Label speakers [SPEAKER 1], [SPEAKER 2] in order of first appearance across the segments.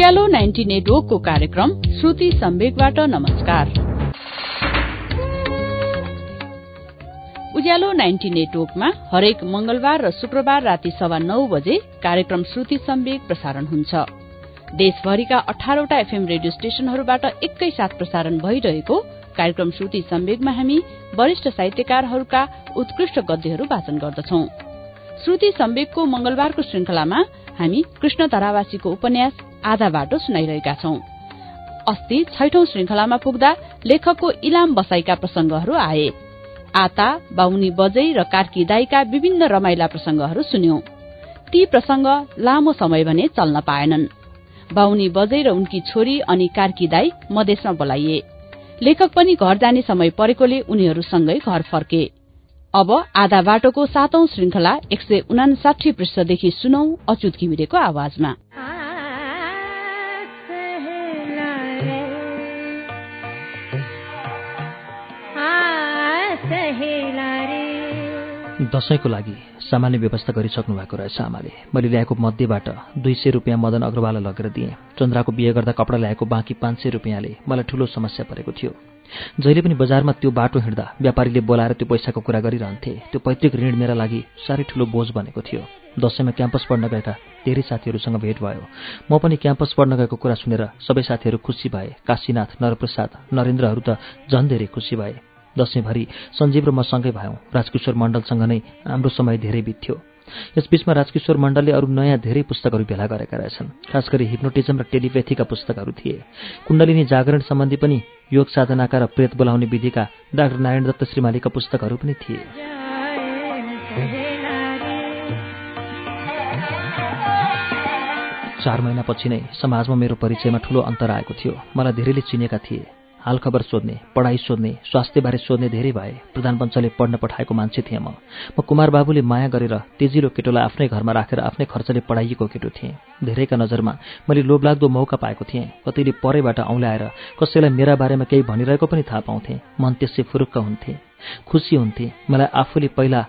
[SPEAKER 1] उज्यालो ninety नेटवर्कको कार्यक्रम श्रुति सम्वेकबाट नमस्कार। उज्यालो नाइन्टी नेटवर्कमा हरेक मंगलबार र शुक्रबार राति सवा नौ बजे कार्यक्रम श्रुति सम्वेक प्रसारण हुन्छ। देशभरिका अठारवटा एफएम रेडियो स्टेशनहरूबाट एकैसाथ प्रसारण भइरहेको कार्यक्रम श्रुति सम्वेकमा हामी वरिष्ठ साहित्यकारहरूका उत्कृष्ट गद्यहरू वाचन गर्दछौं। श्रुति सम्वेकको मंगलबारको श्रृंखलामा हामी कृष्ण धरावासीको उपन्यास आधा बाटो सुनाइरहेका छौं। अस्ति छैठौं श्रृंखलामा पुग्दा लेखकको इलाम बसाईका प्रसंगहरू आए। आता बाहुनी बजै र कार्की दाईका विभिन्न रमाइला प्रसंगहरू सुन्यौं। ती प्रसंग लामो समय भने चल्न पाएनन्। बाहुनी बजै र उनकी छोरी अनि कार्की दाई मधेसमा बोलाइए। लेखक पनि घर जाने समय परेकोले उनीहरूसँगै घर फर्के। अब आधा बाटोको सातौं श्रृंखला एक सय उनासाठी पृष्ठदेखि सुनौ अच्युत घिमिरेको आवाजमा।
[SPEAKER 2] दशैंको लागि सामान्य व्यवस्था गरिसक्नु भएको रहेछ आमाले। मैले ल्याएको मध्येबाट दुई सय रुपियाँ मदन अग्रवाललाई लगेर दिएँ। चन्द्राको बिहे गर्दा कपडा ल्याएको बाँकी पाँच सय रुपियाँले मलाई ठूलो समस्या परेको थियो। जहिले पनि बजारमा त्यो बाटो हिँड्दा व्यापारीले बोलाएर त्यो पैसाको कुरा गरिरहन्थे त्यो पैतृक ऋण मेरा लागि साह्रै ठूलो बोझ बनेको थियो। दसैँमा क्याम्पस पढ्न गएका धेरै साथीहरूसँग भेट भयो। म पनि क्याम्पस पढ्न गएको कुरा सुनेर सबै साथीहरू खुसी भए। काशीनाथ नरप्रसाद नरेन्द्रहरू त झन् धेरै खुसी भए। दसैँभरि सञ्जीव र म सँगै भयौँ। राजकिशोर मण्डलसँग नै हाम्रो समय धेरै बित्थ्यो। यसबीचमा राजकिशोर मण्डलले अरू नयाँ धेरै पुस्तकहरू भेला गरेका रहेछन्। खास गरी हिप्नोटिजम र टेलिपेथीका पुस्तकहरू थिए। कुण्डलिनी जागरण सम्बन्धी पनि योग साधनाका र प्रेत बोलाउने विधिका डाक्टर नारायण दत्त श्रीमालीका पुस्तकहरू पनि थिए। चार महिनापछि नै समाजमा मेरो परिचयमा ठूलो अन्तर आएको थियो। मलाई धेरैले चिनेका थिए। हालखबर सोध्ने पढाइ सोध्ने स्वास्थ्यबारे सोध्ने धेरै भए प्रधान पञ्चले पढ्न पठाएको मान्छे थिएँ म। म कुमार बाबुले माया गरेर तेजिलो केटोलाई आफ्नै घरमा राखेर आफ्नै खर्चले पढाइएको केटो थिएँ। धेरैका नजरमा मैले लोभलाग्दो मौका पाएको थिएँ। कतिले परैबाट औँल्याएर कसैलाई मेरा बारेमा केही भनिरहेको पनि थाहा पाउँथे। मन त्यसै फुरुक्क हुन्थे। खुसी हुन्थे। मलाई आफूले पहिला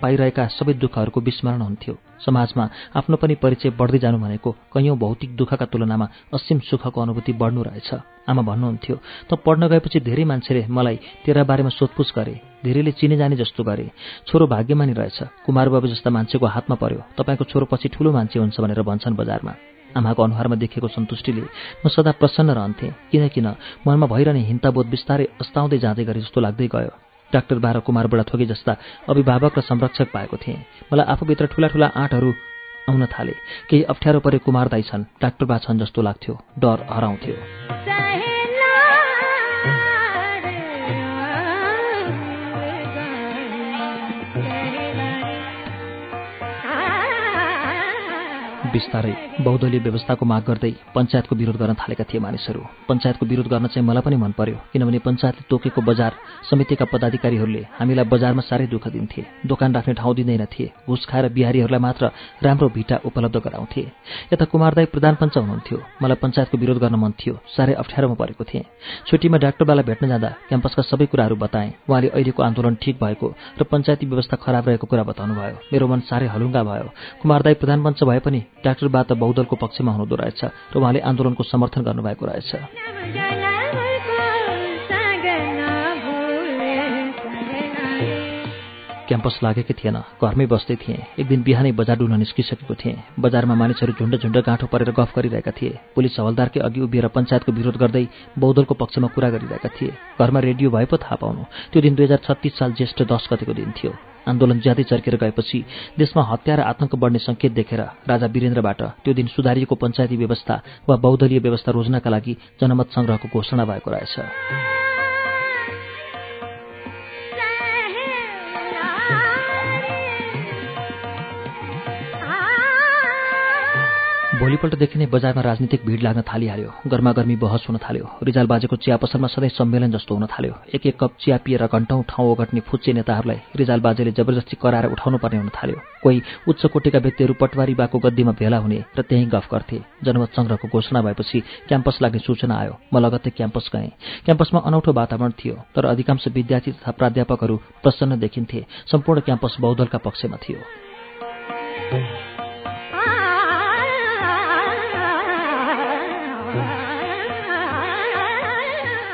[SPEAKER 2] पाइरहेका सबै दुःखहरूको विस्मरण हुन्थ्यो। समाजमा आफ्नो पनि परिचय बढ्दै जानु भनेको कैयौँ भौतिक दुःखका तुलनामा असीम सुखको अनुभूति बढ्नु रहेछ। आमा भन्नुहुन्थ्यो त पढ्न गएपछि धेरै मान्छेले मलाई तेरा बारेमा सोधपुछ गरे धेरैले चिने जाने जस्तो गरे। छोरो भाग्यमानी रहेछ कुमार बाबु जस्ता मान्छेको हातमा पर्यो। तपाईँको छोरो पछि ठुलो मान्छे हुन्छ भनेर भन्छन् बजारमा। आमाको अनुहारमा देखेको सन्तुष्टिले म सदा प्रसन्न रहन्थेँ। किनकिन मनमा भइरहने हिंताबोध बिस्तारै अस्ताउँदै जाँदै गरे जस्तो लाग्दै गयो। डाक्टर बाह्र कुमार बुढाथोकी जस्ता अभिभावक र संरक्षक पाएको थिएँ। मलाई आफूभित्र ठुला ठुला आँटहरू आउन थाले। केही अप्ठ्यारो परे कुमार दाई छन् डाक्टर बा छन् जस्तो लाग्थ्यो डर हराउँथ्यो। बिस्तारै बहुदलीय व्यवस्थाको माग गर्दै पञ्चायतको विरोध गर्न थालेका थिए मानिसहरू। पञ्चायतको विरोध गर्न चाहिँ मलाई पनि मन पर्यो किनभने पञ्चायतले तोकेको बजार समितिका पदाधिकारीहरूले हामीलाई बजारमा साह्रै दुःख दिन्थे दोकान राख्ने ठाउँ दिँदैन थिए घुस खाएर बिहारीहरूलाई मात्र राम्रो भिटा उपलब्ध गराउँथे। यता कुमारदाई प्रधान पञ्च हुनुहुन्थ्यो मलाई पञ्चायतको विरोध गर्न मन थियो साह्रै अप्ठ्यारोमा परेको थिएँ। छुट्टीमा डाक्टरबालाई भेट्न जाँदा क्याम्पसका सबै कुराहरू बताएँ। उहाँले अहिलेको आन्दोलन ठिक भएको र पञ्चायती व्यवस्था खराब रहेको कुरा बताउनु भयो मेरो मन साह्रै हलुङ्गा भयो। कुमारदाई प्रधान पञ्च भए पनि डाक्टर बा त बहुदलको पक्षमा हुनुहुँदो रहेछ र उहाँले आन्दोलनको समर्थन गर्नुभएको रहेछ। क्याम्पस लागेकै थिएन घरमै बस्दै थिएँ। एक दिन बिहानै बजार डुल्न निस्किसकेको थिएँ। बजारमा मानिसहरू झुन्ड झुन्ड गाँठो परेर गफ गरिरहेका थिए। पुलिस हवलदारकै अघि उभिएर पञ्चायतको विरोध गर्दै बौद्धलको पक्षमा कुरा गरिरहेका थिए। घरमा रेडियो भए पो थाहा पाउनु। त्यो दिन दुई हजार छत्तिस साल ज्येष्ठ दस गतेको दिन थियो। आन्दोलन ज्यादै चर्केर गएपछि देशमा हत्या र आतंक बढ्ने संकेत देखेर राजा वीरेन्द्रबाट त्यो दिन सुधारिएको पञ्चायती व्यवस्था वा बहुदलीय व्यवस्था रोज्नका लागि जनमत संग्रहको घोषणा भएको रहेछ। भोलिपल्टदेखि नै बजारमा राजनीतिक भिड लाग्न थालिहाल्यो। गर्मागर्मी बहस हुन थाल्यो। रिजाल बाजेको चिया पसलमा सधैँ सम्मेलन जस्तो हुन थाल्यो। एक एक कप चिया पिएर घन्टौँ ठाउँ ओगट्ने फुच्चे नेताहरूलाई रिजाल बाजेले जबरजस्ती कराएर उठाउनु पर्ने हुन थाल्यो। कोही उच्च कोटीका व्यक्तिहरू पटवारी बाको गद्दीमा भेला हुने र त्यहीँ गफ गर्थे। जनमत सङ्ग्रहको घोषणा भएपछि क्याम्पस लाग्ने सूचना आयो। म लगत्तै क्याम्पस गएँ। क्याम्पसमा अनौठो वातावरण थियो तर अधिकांश विद्यार्थी तथा प्राध्यापकहरू प्रसन्न देखिन्थे। सम्पूर्ण क्याम्पस बौद्धलका पक्षमा थियो।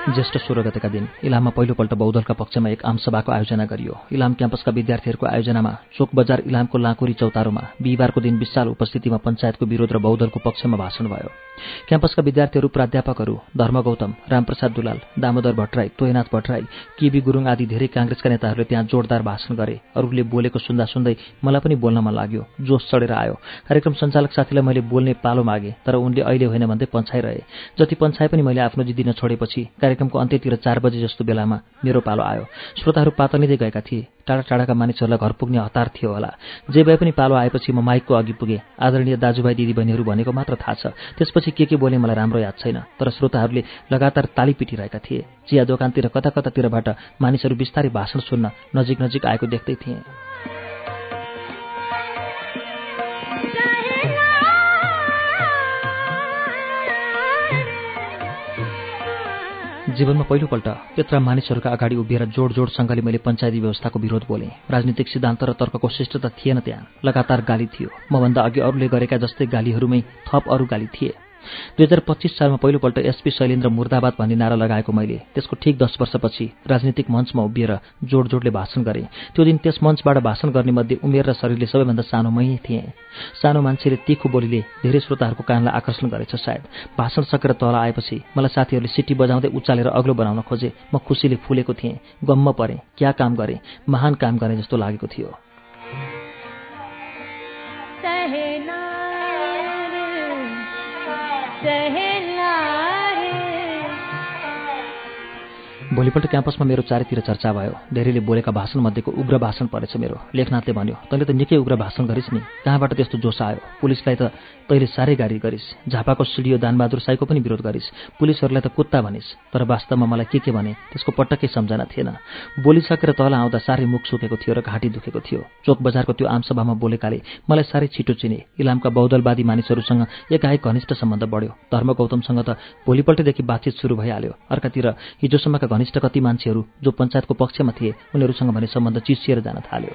[SPEAKER 2] ज्येष्ठ सोह्र गतेका दिन इलाममा पहिलोपल्ट बौद्धलका पक्षमा एक आमसभाको आयोजना गरियो। इलाम क्याम्पसका विद्यार्थीहरूको आयोजनामा चोक बजार इलामको लाँकुरी चौतारोमा बिहिबारको दिन विशाल उपस्थितिमा पञ्चायतको विरोध र बौद्धलको पक्षमा भाषण भयो। क्याम्पसका विद्यार्थीहरू प्राध्यापकहरू धर्म गौतम रामप्रसाद दुलाल दामोदर भट्टराई तोयनाथ भट्टराई केबी गुरुङ आदि धेरै काङ्ग्रेसका नेताहरूले त्यहाँ जोरदार भाषण गरे। अरूले बोलेको सुन्दा सुन्दै मलाई पनि बोल्न मन लाग्यो। जोस चढेर आयो। कार्यक्रम सञ्चालक साथीलाई मैले बोल्ने पालो मागे तर उनले अहिले होइन भन्दै पन्छाइरहे। जति पन्छाए पनि मैले आफ्नो जिद्दी छोडेपछि कार्यक्रमको अन्त्यतिर चार बजे जस्तो बेलामा मेरो पालो आयो। श्रोताहरू पातलिँदै गएका थिए। टाढा टाढाका मानिसहरूलाई घर पुग्ने हतार थियो होला। जे भए पनि पालो आएपछि म माइकको अघि पुगेँ। आदरणीय दाजुभाइ दिदीबहिनीहरू भनेको मात्र थाहा छ। त्यसपछि के के बोले मलाई राम्रो याद छैन। तर श्रोताहरूले लगातार ताली पिटिरहेका थिए। चिया दोकानतिर कता कतातिरबाट मानिसहरू बिस्तारै भाषण सुन्न नजिक नजिक आएको देख्दै थिएँ। जीवनमा पहिलोपल्ट त्यत्र मानिसहरूका अगाडि उभिएर जोड जोडसँगले मैले पञ्चायती व्यवस्थाको विरोध बोलेँ। राजनीतिक सिद्धान्त र तर्कको शिष्टता थिएन त्यहाँ। लगातार गाली थियो। मभन्दा अघि अरूले गरेका जस्तै गालीहरूमै थप अरू गाली थिए। दुई हजार पच्चिस सालमा पहिलोपल्ट एसपी शैलेन्द्र मुर्दाबाद भन्ने नारा लगाएको मैले। त्यसको ठिक दस वर्षपछि राजनीतिक मञ्चमा उभिएर जोड जोडले भाषण गरेँ। त्यो दिन त्यस मञ्चबाट भाषण गर्ने मध्ये उमेर र शरीरले सबैभन्दा सानो मै थिएँ। सानो मान्छेले तीखो बोलीले धेरै श्रोताहरूको कानलाई आकर्षण गरेछ सायद। भाषण सकेर तल आएपछि मलाई साथीहरूले सिटी बजाउँदै उचालेर अग्लो बनाउन खोजे। म खुसीले फुलेको थिएँ गम्म परेँ क्या काम गरेँ महान काम गरेँ जस्तो लागेको थियो। say hey. भोलिपल्ट क्याम्पसमा मेरो चारैतिर चर्चा भयो। धेरैले बोलेका भाषण मध्येको उग्र भाषण परेछ मेरो। लेखनाथले भन्यो तैँले त निकै उग्र भाषण गरिस् नि। कहाँबाट त्यस्तो जोस आयो? पुलिसलाई त तैँले साह्रै गाडी गरिस्। झापाको सिडियो दानबहादुर साईको पनि विरोध गरिस्। पुलिसहरूलाई त कुत्ता भनिस्। तर वास्तवमा मलाई के के भने त्यसको पटक्कै सम्झना थिएन। बोलिसकेर तल आउँदा साह्रै मुख सुकेको थियो र घाँटी दुखेको थियो। चोक बजारको त्यो आमसभामा बोलेकाले मलाई साह्रै छिटो चिने। इलामका बौद्धलवादी मानिसहरूसँग एकाएक घनिष्ठ सम्बन्ध बढ्यो। धर्म गौतमसँग त भोलिपल्टदेखि बातचित सुरु भइहाल्यो। अर्कातिर हिजोसम्मका घनिष्ठ कति मान्छेहरू जो पञ्चायतको पक्षमा थिए उनीहरूसँग भने सम्बन्ध चिसिएर जान थाल्यो।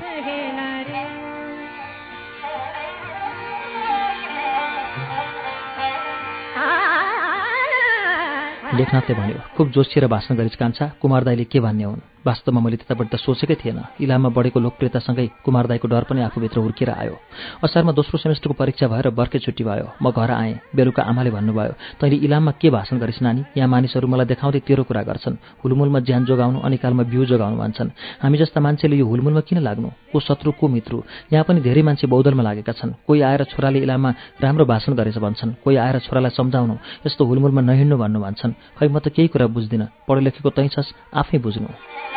[SPEAKER 2] लेखनाथले भन्यो खुब जोसिएर भाषण गरिस् कान्छा कुमार दाईले के भन्ने हुन्? वास्तवमा मैले त्यतापट्टि त सोचेकै थिएन। इलाममा बढेको लोकप्रियतासँगै कुमार दाईको डर पनि आफूभित्र हुर्किएर आयो। असारमा दोस्रो सेमेस्टरको परीक्षा भएर बर्कै छुट्टी भयो। म घर आएँ बेलुका आमाले भन्नुभयो तैँले इलाममा के भाषण गरिस् नानी? यहाँ मानिसहरू मलाई देखाउँदै तेरो कुरा गर्छन्। हुलमुलमा ज्यान जोगाउनु अनिकालमा बिउ जोगाउनु भन्छन्। हामी जस्ता मान्छेले यो हुलमुलमा किन लाग्नु? को शत्रु को मित्रु? यहाँ पनि धेरै मान्छे बौद्धलमा लागेका छन्। कोही आएर छोराले इलाममा राम्रो भाषण गरेछ भन्छन्। कोही आएर छोरालाई सम्झाउनु यस्तो हुलमुलमा नहिँड्नु भन्नु भन्छन्। खै म त केही कुरा बुझ्दिनँ। पढे लेखेको तै छस् आफै बुझ्नु।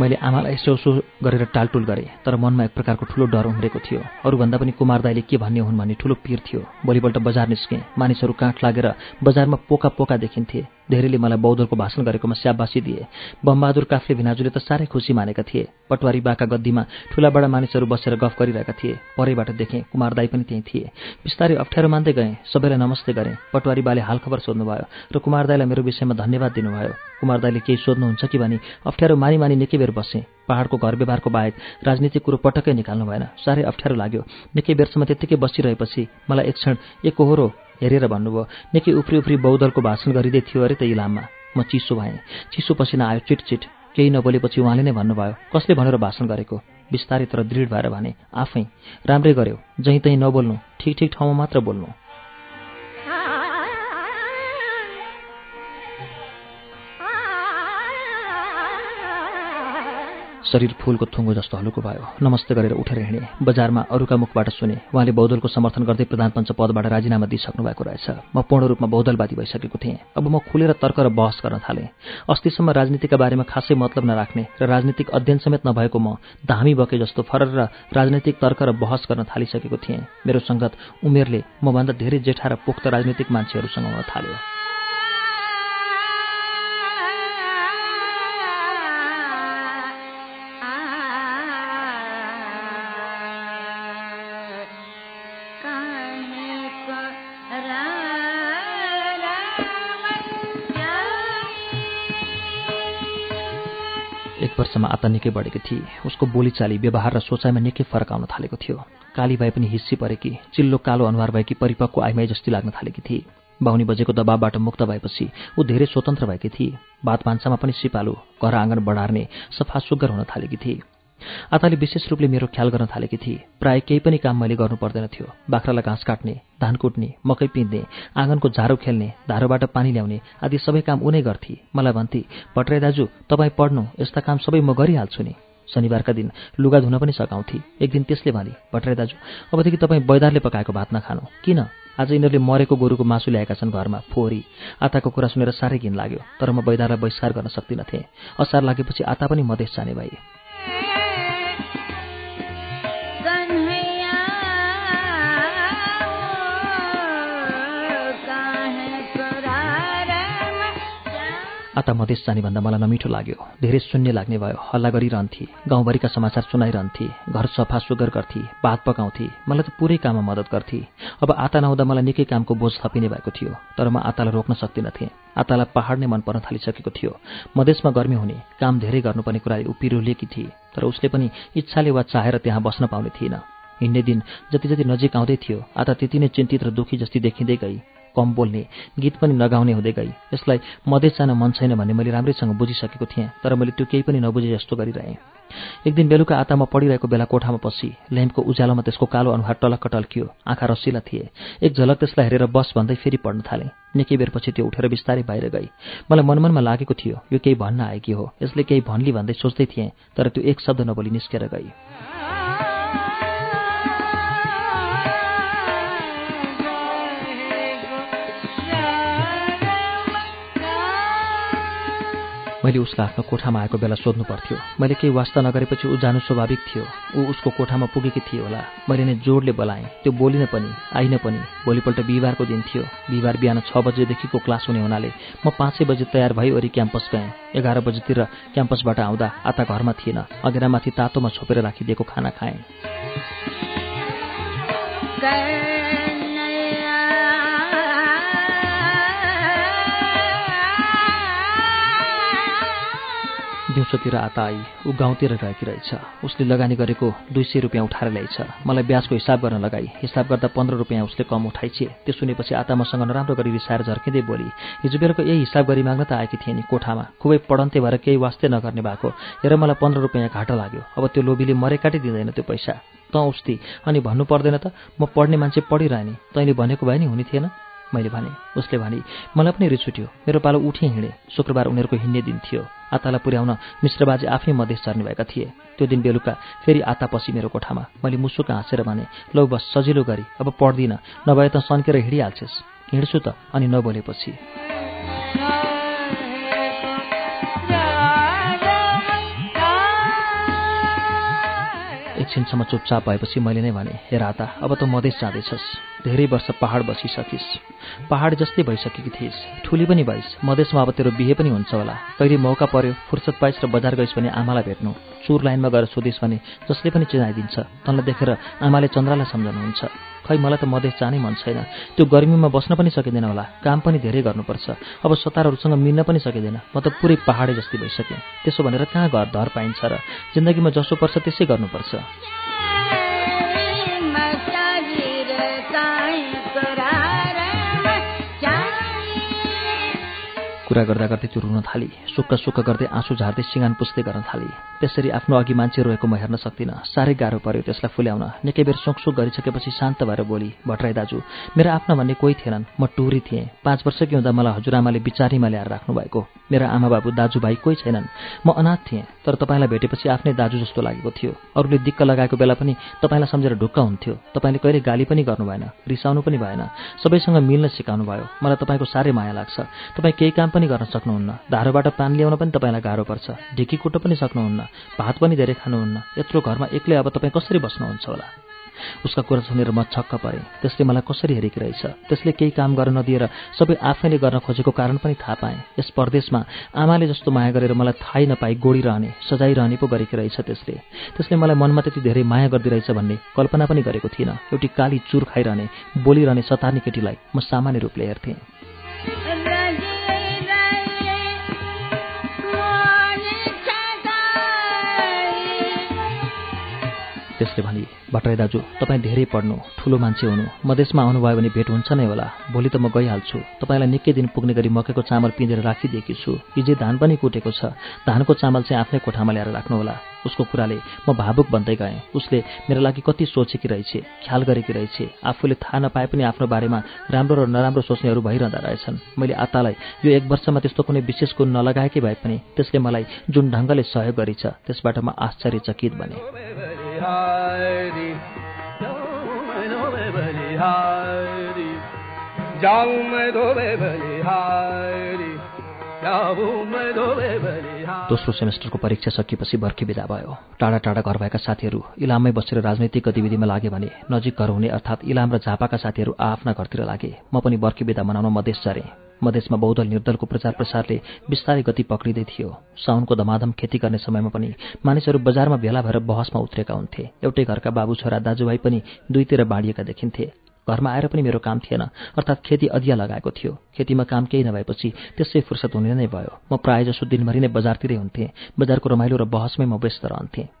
[SPEAKER 2] मैले आमालाई यसो उसो गरेर टालटुल गरेँ तर मनमा एक प्रकारको ठुलो डर उम्रेको थियो। अरूभन्दा पनि कुमार दाईले के भन्ने हुन् भन्ने ठुलो पिर थियो। भोलिपल्ट बजार निस्केँ। मानिसहरू काठ लागेर बजारमा पोका पोका देखिन्थे। धेरैले मलाई बौद्धको भाषण गरेकोमा स्याबासी दिए। बमबहादुर काफले भिनाजुले त साह्रै खुसी मानेका थिए। पटवारी बाका गद्दीमा ठुलाबडा मानिसहरू बसेर गफ गरिरहेका थिए। परैबाट देखेँ कुमार दाई पनि त्यहीँ थिए। बिस्तारै अप्ठ्यारो मान्दै गएँ। सबैलाई नमस्ते गरेँ। पटवारी बाले हालखबर सोध्नुभयो। र कुमार दाईलाई मेरो विषयमा धन्यवाद दिनुभयो। कुमार दाईले केही सोध्नुहुन्छ कि भने अप्ठ्यारो मानी मानी निकै बेर बसेँ। पहाडको घर व्यवहारको बाहेक राजनीतिक कुरो पटक्कै निकाल्नु भएन। साह्रै अप्ठ्यारो लाग्यो। निकै बेरसम्म त्यत्तिकै बसिरहेपछि मलाई एक क्षण एकहोरो हेरेर भन्नुभयो निकै उफ्री उफ्री बौद्धलको भाषण गरिँदै थियो अरे त इलाममा म चिसो भएँ। चिसो पसिना आयो चिटचिट। केही नबोलेपछि उहाँले नै भन्नुभयो कसले भनेर भाषण गरेको? बिस्तारै तर दृढ भएर भने आफै। राम्रै गर्यो। जहीँ तहीँ नबोल्नु। ठिक ठिक ठाउँमा मात्र बोल्नु। शरीर फुलको थुङ्गो जस्तो हलुको भयो। नमस्ते गरेर उठेर हिँडेँ। बजारमा अरूका मुखबाट सुने उहाँले बौद्धलको समर्थन गर्दै प्रधानपञ्च पदबाट राजीनामा दिइसक्नु भएको रहेछ। म पूर्ण रूपमा बौद्धलवादी भइसकेको थिएँ। अब म खुलेर तर्क र बहस गर्न थालेँ। अस्तिसम्म राजनीतिका बारेमा खासै मतलब नराख्ने र राजनीतिक अध्ययन समेत नभएको म धामी बके जस्तो फरर र राजनैतिक तर्क र बहस गर्न थालिसकेको थिएँ। मेरो सङ्गत उमेरले मभन्दा धेरै जेठा र पोख्त राजनीतिक मान्छेहरूसँग हुन थाल्यो। वर्षमा आता निकै बढेकी थिए। उसको बोलीचाली व्यवहार र सोचाइमा निकै फरक आउन थालेको थियो। काली भए पनि हिस्सी परेकी चिल्लो कालो अनुहार भएकी परिपक्व आइमाई जस्तै लाग्न थालेकी थिए। बाहुनी बजेको दबावबाट मुक्त भएपछि ऊ धेरै स्वतन्त्र भएकी थिए। बात भान्सामा पनि सिपालु घर आँगन बढार्ने सफा सुग्घर हुन थालेकी थिए। आताले विशेष रूपले मेरो ख्याल गर्न थालेकी थिए। प्राय केही पनि काम मैले गर्नु पर्दैन थियो। बाख्रालाई घाँस काट्ने धान कुट्ने मकै पिँध्ने आँगनको झारो खेल्ने धारोबाट पानी ल्याउने आदि सबै काम उनै गर्थे। मलाई भन्थे भट्टराई दाजु तपाईँ पढ्नु यस्ता काम सबै म गरिहाल्छु नि। शनिबारका दिन लुगा धुन पनि सघाउँथे। एक दिन त्यसले भने भट्टराई दाजु अबदेखि तपाईँ बैदारले पकाएको भात नखानु। किन? आज यिनीहरूले मरेको गोरुको मासु ल्याएका छन् घरमा फोहोरी आताको कुरा सुनेर साह्रै घिन लाग्यो तर म बैदारलाई बहिष्कार गर्न सक्दिनथेँ। असार लागेपछि आता पनि मधेस जाने भए। आता मधेस जानेभन्दा मलाई नमिठो लाग्यो। धेरै शून्य लाग्ने भयो। हल्ला गरिरहन्थे। गाउँभरिका समाचार सुनाइरहन्थे। घर सफा सुगर गर्थे। भात पकाउँथे। मलाई त पुरै काममा मद्दत गर्थे। अब आता नहुँदा मलाई निकै कामको बोझ थपिने भएको थियो। तर म आतालाई रोक्न सक्दिनथेँ। आतालाई पहाड नै मन पर्न थालिसकेको थियो। मधेसमा गर्मी हुने। काम धेरै गर्नुपर्ने कुरा ऊ थिए। तर उसले पनि इच्छाले वा चाहेर त्यहाँ बस्न पाउने थिएन। हिँड्ने दिन जति जति नजिक आउँदै थियो आता त्यति नै चिन्तित र दुःखी जस्तै देखिँदै गई। कम बोल्ने गीत पनि नगाउने हुँदै गई। यसलाई मधेस जान मन छैन भन्ने मैले राम्रैसँग बुझिसकेको थिएँ तर मैले त्यो केही पनि नबुझे जस्तो गरिरहेँ। एक दिन बेलुका आतामा पढिरहेको बेला कोठामा पसी ल्याम्पको उज्यालोमा त्यसको कालो अनुहार टलक्क टल्कियो। आँखा रसिला थिए। एक झलक त्यसलाई हेरेर बस भन्दै फेरि पढ्न थाले। निकै बेरपछि त्यो उठेर बिस्तारै बाहिर गई। मलाई मनमनमा लागेको थियो यो केही भन्न आएकी हो। यसले केही भन्ली भन्दै सोच्दै थिएँ तर त्यो एक शब्द नबोली निस्केर गई। मैले उसलाई आफ्नो कोठामा आएको बेला सोध्नु पर्थ्यो। मैले केही वास्ता नगरेपछि ऊ जानु स्वाभाविक थियो। ऊ उसको कोठामा पुगेकी थिए होला। मैले नै जोडले बोलाएँ। त्यो बोलिन पनि आइन पनि। भोलिपल्ट बिहिबारको दिन थियो। बिहिबार बिहान छ बजेदेखिको क्लास हुने हुनाले म पाँचै बजे तयार भइवरि क्याम्पस गएँ। एघार बजेतिर क्याम्पसबाट आउँदा आता घरमा थिएन। अघेरामाथि तातोमा छोपेर राखिदिएको खाना खाएँ। दिउँसोतिर आता आई ऊ गाउँतिर गएकी रहेछ। उसले लगानी गरेको दुई सय रुपियाँ उठाएर ल्याइछ मलाई ब्याजको हिसाब गर्न लगाई। हिसाब गर्दा पन्ध्र रुपियाँ उसले कम उठाइछे त्यो सुनेपछि आता मसँग नराम्रो गरी रिसाएर झर्किँदै बोली हिजो बेलुका यही हिसाब गरी माग्न त आएकी थिएँ नि कोठामा। खुबै पढन्ते भएर केही वास्ते नगर्ने भएको। हेर मलाई पन्ध्र रुपियाँ घाटा लाग्यो। अब त्यो लोभीले मरे काटिदिँदैन त्यो पैसा। त उस्ती अनि भन्नु पर्दैन त। म पढ्ने मान्छे पढिरहने। तैँले भनेको भए नि हुने थिएन? मैले भने। उसले भने मलाई पनि रिस उठ्यो। मेरो पालो उठे हिँडे। शुक्रबार उनीहरूको हिँड्ने दिन थियो। आतालाई पुर्याउन मिश्रबाजे आफै मधेस भएका थिए। त्यो दिन बेलुका फेरि आता पछि मेरो कोठामा। मैले मुसुक हाँसेर भने लौ बस सजिलो गरी अब पढ्दिनँ नभए त सन्केर हिँडिहाल्छेस्। हिँड्छु त अनि नबोलेपछि। एकछिनसम्म चुपचाप भएपछि मैले नै भने हे राता अब त मधेस जाँदैछस्। धेरै वर्ष पहाड बसिसकिस्। पहाड जस्तै भइसकेकी थिइस्। ठुली पनि भइस्। मधेसमा अब तेरो बिहे पनि हुन्छ होला। कहिले मौका पर्यो फुर्सद पाइस् र बजार गइस् भने आमालाई भेट्नु। चुर लाइनमा गएर सोधिस् भने जसले पनि चिनाइदिन्छ। तँलाई देखेर आमाले चन्द्रालाई सम्झाउनुहुन्छ खै मलाई त मधेस जानै मन छैन। त्यो गर्मीमा बस्न पनि सकिँदैन होला। काम पनि धेरै गर्नुपर्छ। अब सतारहरूसँग मिल्न पनि सकिँदैन। म त पुरै पहाडे जस्तै भइसकेँ। त्यसो भनेर कहाँ घर धर पाइन्छ र? जिन्दगीमा जसो पर्छ त्यसै गर्नुपर्छ। कुरा गर्दा गर्दै त्यो रुन थाली। सुक्क सुक्क गर्दै आँसु झार्दै सिँगान पुस्दै गर्न थाली। त्यसरी आफ्नो अघि मान्छे रोएको म हेर्न सक्दिनँ। साह्रै गाह्रो पर्यो त्यसलाई फुल्याउन। निकै बेर सुकसुक गरिसकेपछि शान्त भएर बोली भट्टराई दाजु मेरो आफ्ना भन्ने कोही थिएनन्। म टुरी थिएँ। पाँच वर्षकी हुँदा मलाई हजुरआमाले बिचारीमा ल्याएर राख्नु भएको मेरा आमा बाबु दाजुभाइ कोही छैनन्। म अनाथ थिएँ तर तपाईँलाई भेटेपछि आफ्नै दाजु जस्तो लागेको थियो। अरूले दिक्क लगाएको बेला पनि तपाईँलाई सम्झेर ढुक्क हुन्थ्यो। तपाईँले कहिले गाली पनि गर्नु भएन रिसाउनु पनि भएन। सबैसँग मिल्न सिकाउनु भयो। मलाई तपाईँको साह्रै माया लाग्छ। तपाईँ केही काम पनि गर्न सक्नुहुन्न। धारोबाट पानी ल्याउन पनि तपाईँलाई गाह्रो पर्छ। ढिकी कुट्न पनि सक्नुहुन्न। भात पनि धेरै खानुहुन्न। यत्रो घरमा एक्लै अब तपाईँ कसरी बस्नुहुन्छ होला? उसका कुरा सुनेर म छक्क परेँ। त्यसले मलाई कसरी हेरेकी रहेछ? त्यसले केही काम गर्न नदिएर सबै आफैले गर्न खोजेको कारण पनि थाहा पाएँ। यस परदेशमा आमाले जस्तो माया गरेर मलाई थाहै नपाई गोडिरहने सजाइरहने पो गरेकी रहेछ त्यसले। त्यसले मलाई मनमा त्यति धेरै माया गरिदिरहेछ भन्ने कल्पना पनि गरेको थिइनँ। एउटी काली चुर खाइरहने बोलिरहने सतार्ने केटीलाई म सामान्य रूपले हेर्थेँ। त्यसले भनी भट्टराई दाजु तपाईँ धेरै पढ्नु ठुलो मान्छे हुनु। मधेसमा आउनुभयो भने भेट हुन्छ नै होला। भोलि त म गइहाल्छु। तपाईँलाई निकै दिन पुग्ने गरी मकैको चामल पिँधेर राखिदिएकी छु। हिजै धान पनि कुटेको छ। धानको चामल चाहिँ आफ्नै कोठामा ल्याएर राख्नुहोला उसको कुराले म भावुक बन्दै गएँ। उसले मेरो लागि कति सोचेकी रहेछ ख्याल गरेकी रहेछ। आफूले थाहा नपाए पनि आफ्नो बारेमा राम्रो र नराम्रो सोच्नेहरू भइरहँदा रहेछन्। मैले आतालाई यो एक वर्षमा त्यस्तो कुनै विशेष गुण नलगाएकै भए पनि त्यसले मलाई जुन ढङ्गले सहयोग गरेछ त्यसबाट म आश्चर्यचकित बने। दोस्रो सेमेस्टरको परीक्षा सकिएपछि बर्खी विदा भयो। टाढा टाढा घर भएका साथीहरू इलाममै बसेर राजनैतिक गतिविधिमा लागे भने नजिक घर हुने अर्थात् इलाम र झापाका साथीहरू आफ्ना घरतिर लागे। म पनि बर्खी विदा मनाउन मधेस झरेँ मधेसमा बहुदल निर्दलको प्रचार प्रसारले बिस्तारै गति पक्रिँदै थियो। साउनको धमाधम खेती गर्ने समयमा पनि मानिसहरू बजारमा भेला भएर बहसमा उत्रेका हुन्थे। एउटै घरका बाबु छोरा दाजुभाइ पनि दुईतिर बाँडिएका देखिन्थे। घरमा आएर पनि मेरो काम थिएन अर्थात् खेती अधिया लगाएको थियो। खेतीमा काम केही नभएपछि त्यसै फुर्सद हुने नै भयो। म प्रायः जसो दिनभरि नै बजारतिरै हुन्थेँ। बजारको रमाइलो र बहसमै म व्यस्त रहन्थेँ।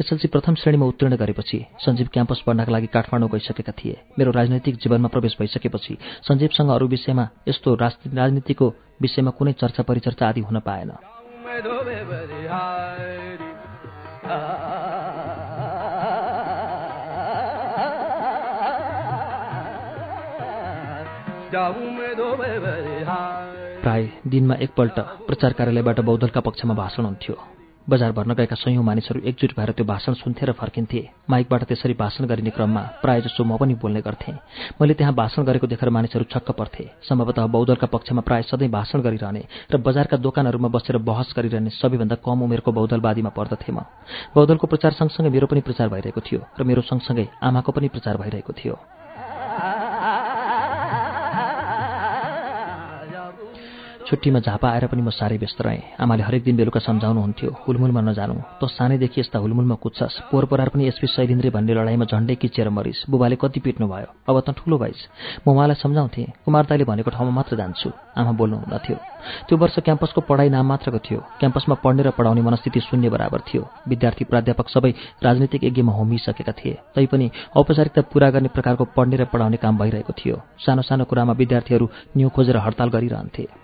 [SPEAKER 2] एसएलसी प्रथम श्रेणीमा उत्तीर्ण गरेपछि सञ्जीव क्याम्पस पढ्नका लागि काठमाडौँ गइसकेका थिए। मेरो राजनैतिक जीवनमा प्रवेश भइसकेपछि सञ्जीवसँग अरू विषयमा यस्तो राजनीतिको विषयमा कुनै चर्चा परिचर्चा आदि हुन पाएन। प्राय दिनमा एकपल्ट प्रचार कार्यालयबाट बौद्धलका पक्षमा भाषण हुन्थ्यो। बजार भर्न गएका सयौँ मानिसहरू एकजुट भएर त्यो भाषण सुन्थे र फर्किन्थे। माइकबाट त्यसरी भाषण गरिने क्रममा प्रायः जसो म पनि बोल्ने गर्थेँ। मैले त्यहाँ भाषण गरेको देखेर मानिसहरू छक्क पर्थे। सम्भवतः बौद्धलका पक्षमा प्राय सधैँ भाषण गरिरहने र बजारका दोकानहरूमा बसेर बहस गरिरहने सबैभन्दा कम उमेरको बौद्धलवादीमा पर्दथे म। बौद्धलको प्रचार सँगसँगै मेरो पनि प्रचार भइरहेको थियो र मेरो सँगसँगै आमाको पनि प्रचार भइरहेको थियो। छुट्टीमा झापा आएर पनि म साह्रै व्यस्त रहेँ। आमाले हरेक दिन बेलुका सम्झाउनुहुन्थ्यो हुलमुलमा नजानु। त सानैदेखि यस्ता हुलमुलमा कुद्छस्। पोहोर पनि एसपी शैलेन्द्रे भन्ने लडाइँमा झन्डै किचेर मरिस। बुबाले कति पिट्नु भयो? अब त ठुलो भइस। म उहाँलाई सम्झाउँथेँ। कुमार दाईले भनेको ठाउँमा मात्र जान्छु। आमा बोल्नु हुँदथ्यो त्यो वर्ष क्याम्पसको पढाइ नाम मात्रको थियो। क्याम्पसमा पढ्ने र पढाउने मनस्थिति शून्य बराबर थियो। विद्यार्थी प्राध्यापक सबै राजनीतिक यज्ञमा होमिसकेका थिए। तैपनि औपचारिकता पूरा गर्ने प्रकारको पढ्ने र पढाउने काम भइरहेको थियो। सानो सानो कुरामा विद्यार्थीहरू न्यु खोजेर हडताल गरिरहन्थे।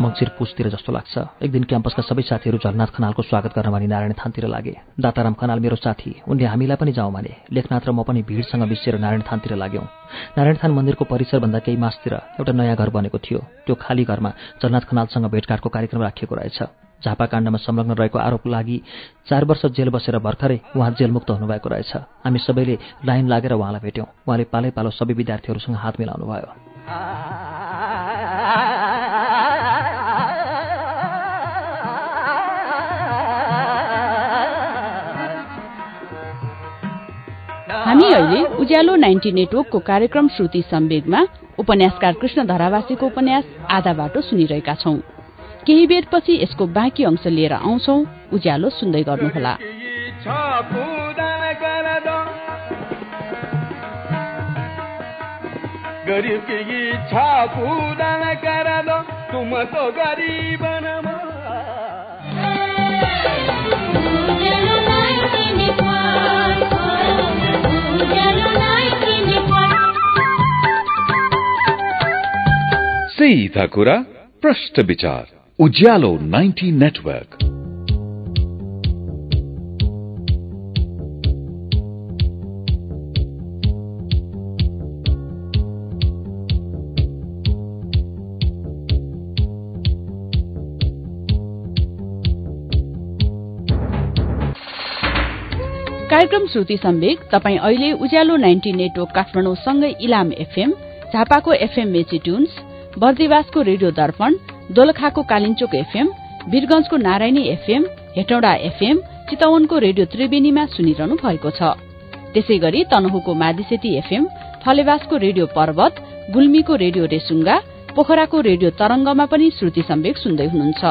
[SPEAKER 2] मङ्सिर पुसतिर जस्तो लाग्छ एक दिन क्याम्पसका सबै साथीहरू झलनाथ खनालको स्वागत गर्न भनी नारायण थानतिर लागे दाताराम खनाल मेरो साथी उनले हामीलाई पनि जाउँ भने लेखनाथ र म पनि भिडसँग बिसेर नारायण थानतिर लाग्यौँ नारायण थान मन्दिरको परिसरभन्दा केही मासतिर एउटा नयाँ घर बनेको थियो त्यो खाली घरमा झलनाथ खनालसँग भेटघाटको कार्यक्रम राखिएको रहेछ झापाकाण्डमा संलग्न रहेको आरोप लागि चार वर्ष जेल बसेर भर्खरै उहाँ जेलमुक्त हुनुभएको रहेछ। हामी सबैले लाइन लागेर उहाँलाई भेट्यौँ। उहाँले पालै पालो सबै विद्यार्थीहरूसँग हात मिलाउनु भयो
[SPEAKER 1] हामी अहिले उज्यालो नाइन्टी नेटवर्कको कार्यक्रम श्रुति सम्वेगमा उपन्यासकार कृष्ण धरावासीको उपन्यास आधा बाटो सुनिरहेका छौं। केही बेरपछि यसको बाँकी अंश लिएर आउँछौ। उज्यालो सुन्दै गर्नुहोला। तो
[SPEAKER 3] सीधा कुरा प्रश्न विचार। उज्यालो 90 नेटवर्क।
[SPEAKER 1] कार्यक्रम श्रुति सम्वेक तपाईँ अहिले उज्यालो नाइन्टी नेटवर्क काठमाडौँसँगै इलाम एफएम झापाको एफएम मेची ट्युन्स बर्दिवासको रेडियो दर्पण दोलखाको कालिचोक एफएम वीरगंजको नारायणी एफएम हेटौडा एफएम चितवनको रेडियो त्रिवेणीमा सुनिरहनु भएको छ। त्यसै गरी तनहुको मादिसेती एफएम थलेवासको रेडियो पर्वत गुल्मीको रेडियो रेसुङ्गा पोखराको रेडियो तरंगमा पनि श्रुति सम्वेक सुन्दै हुनुहुन्छ।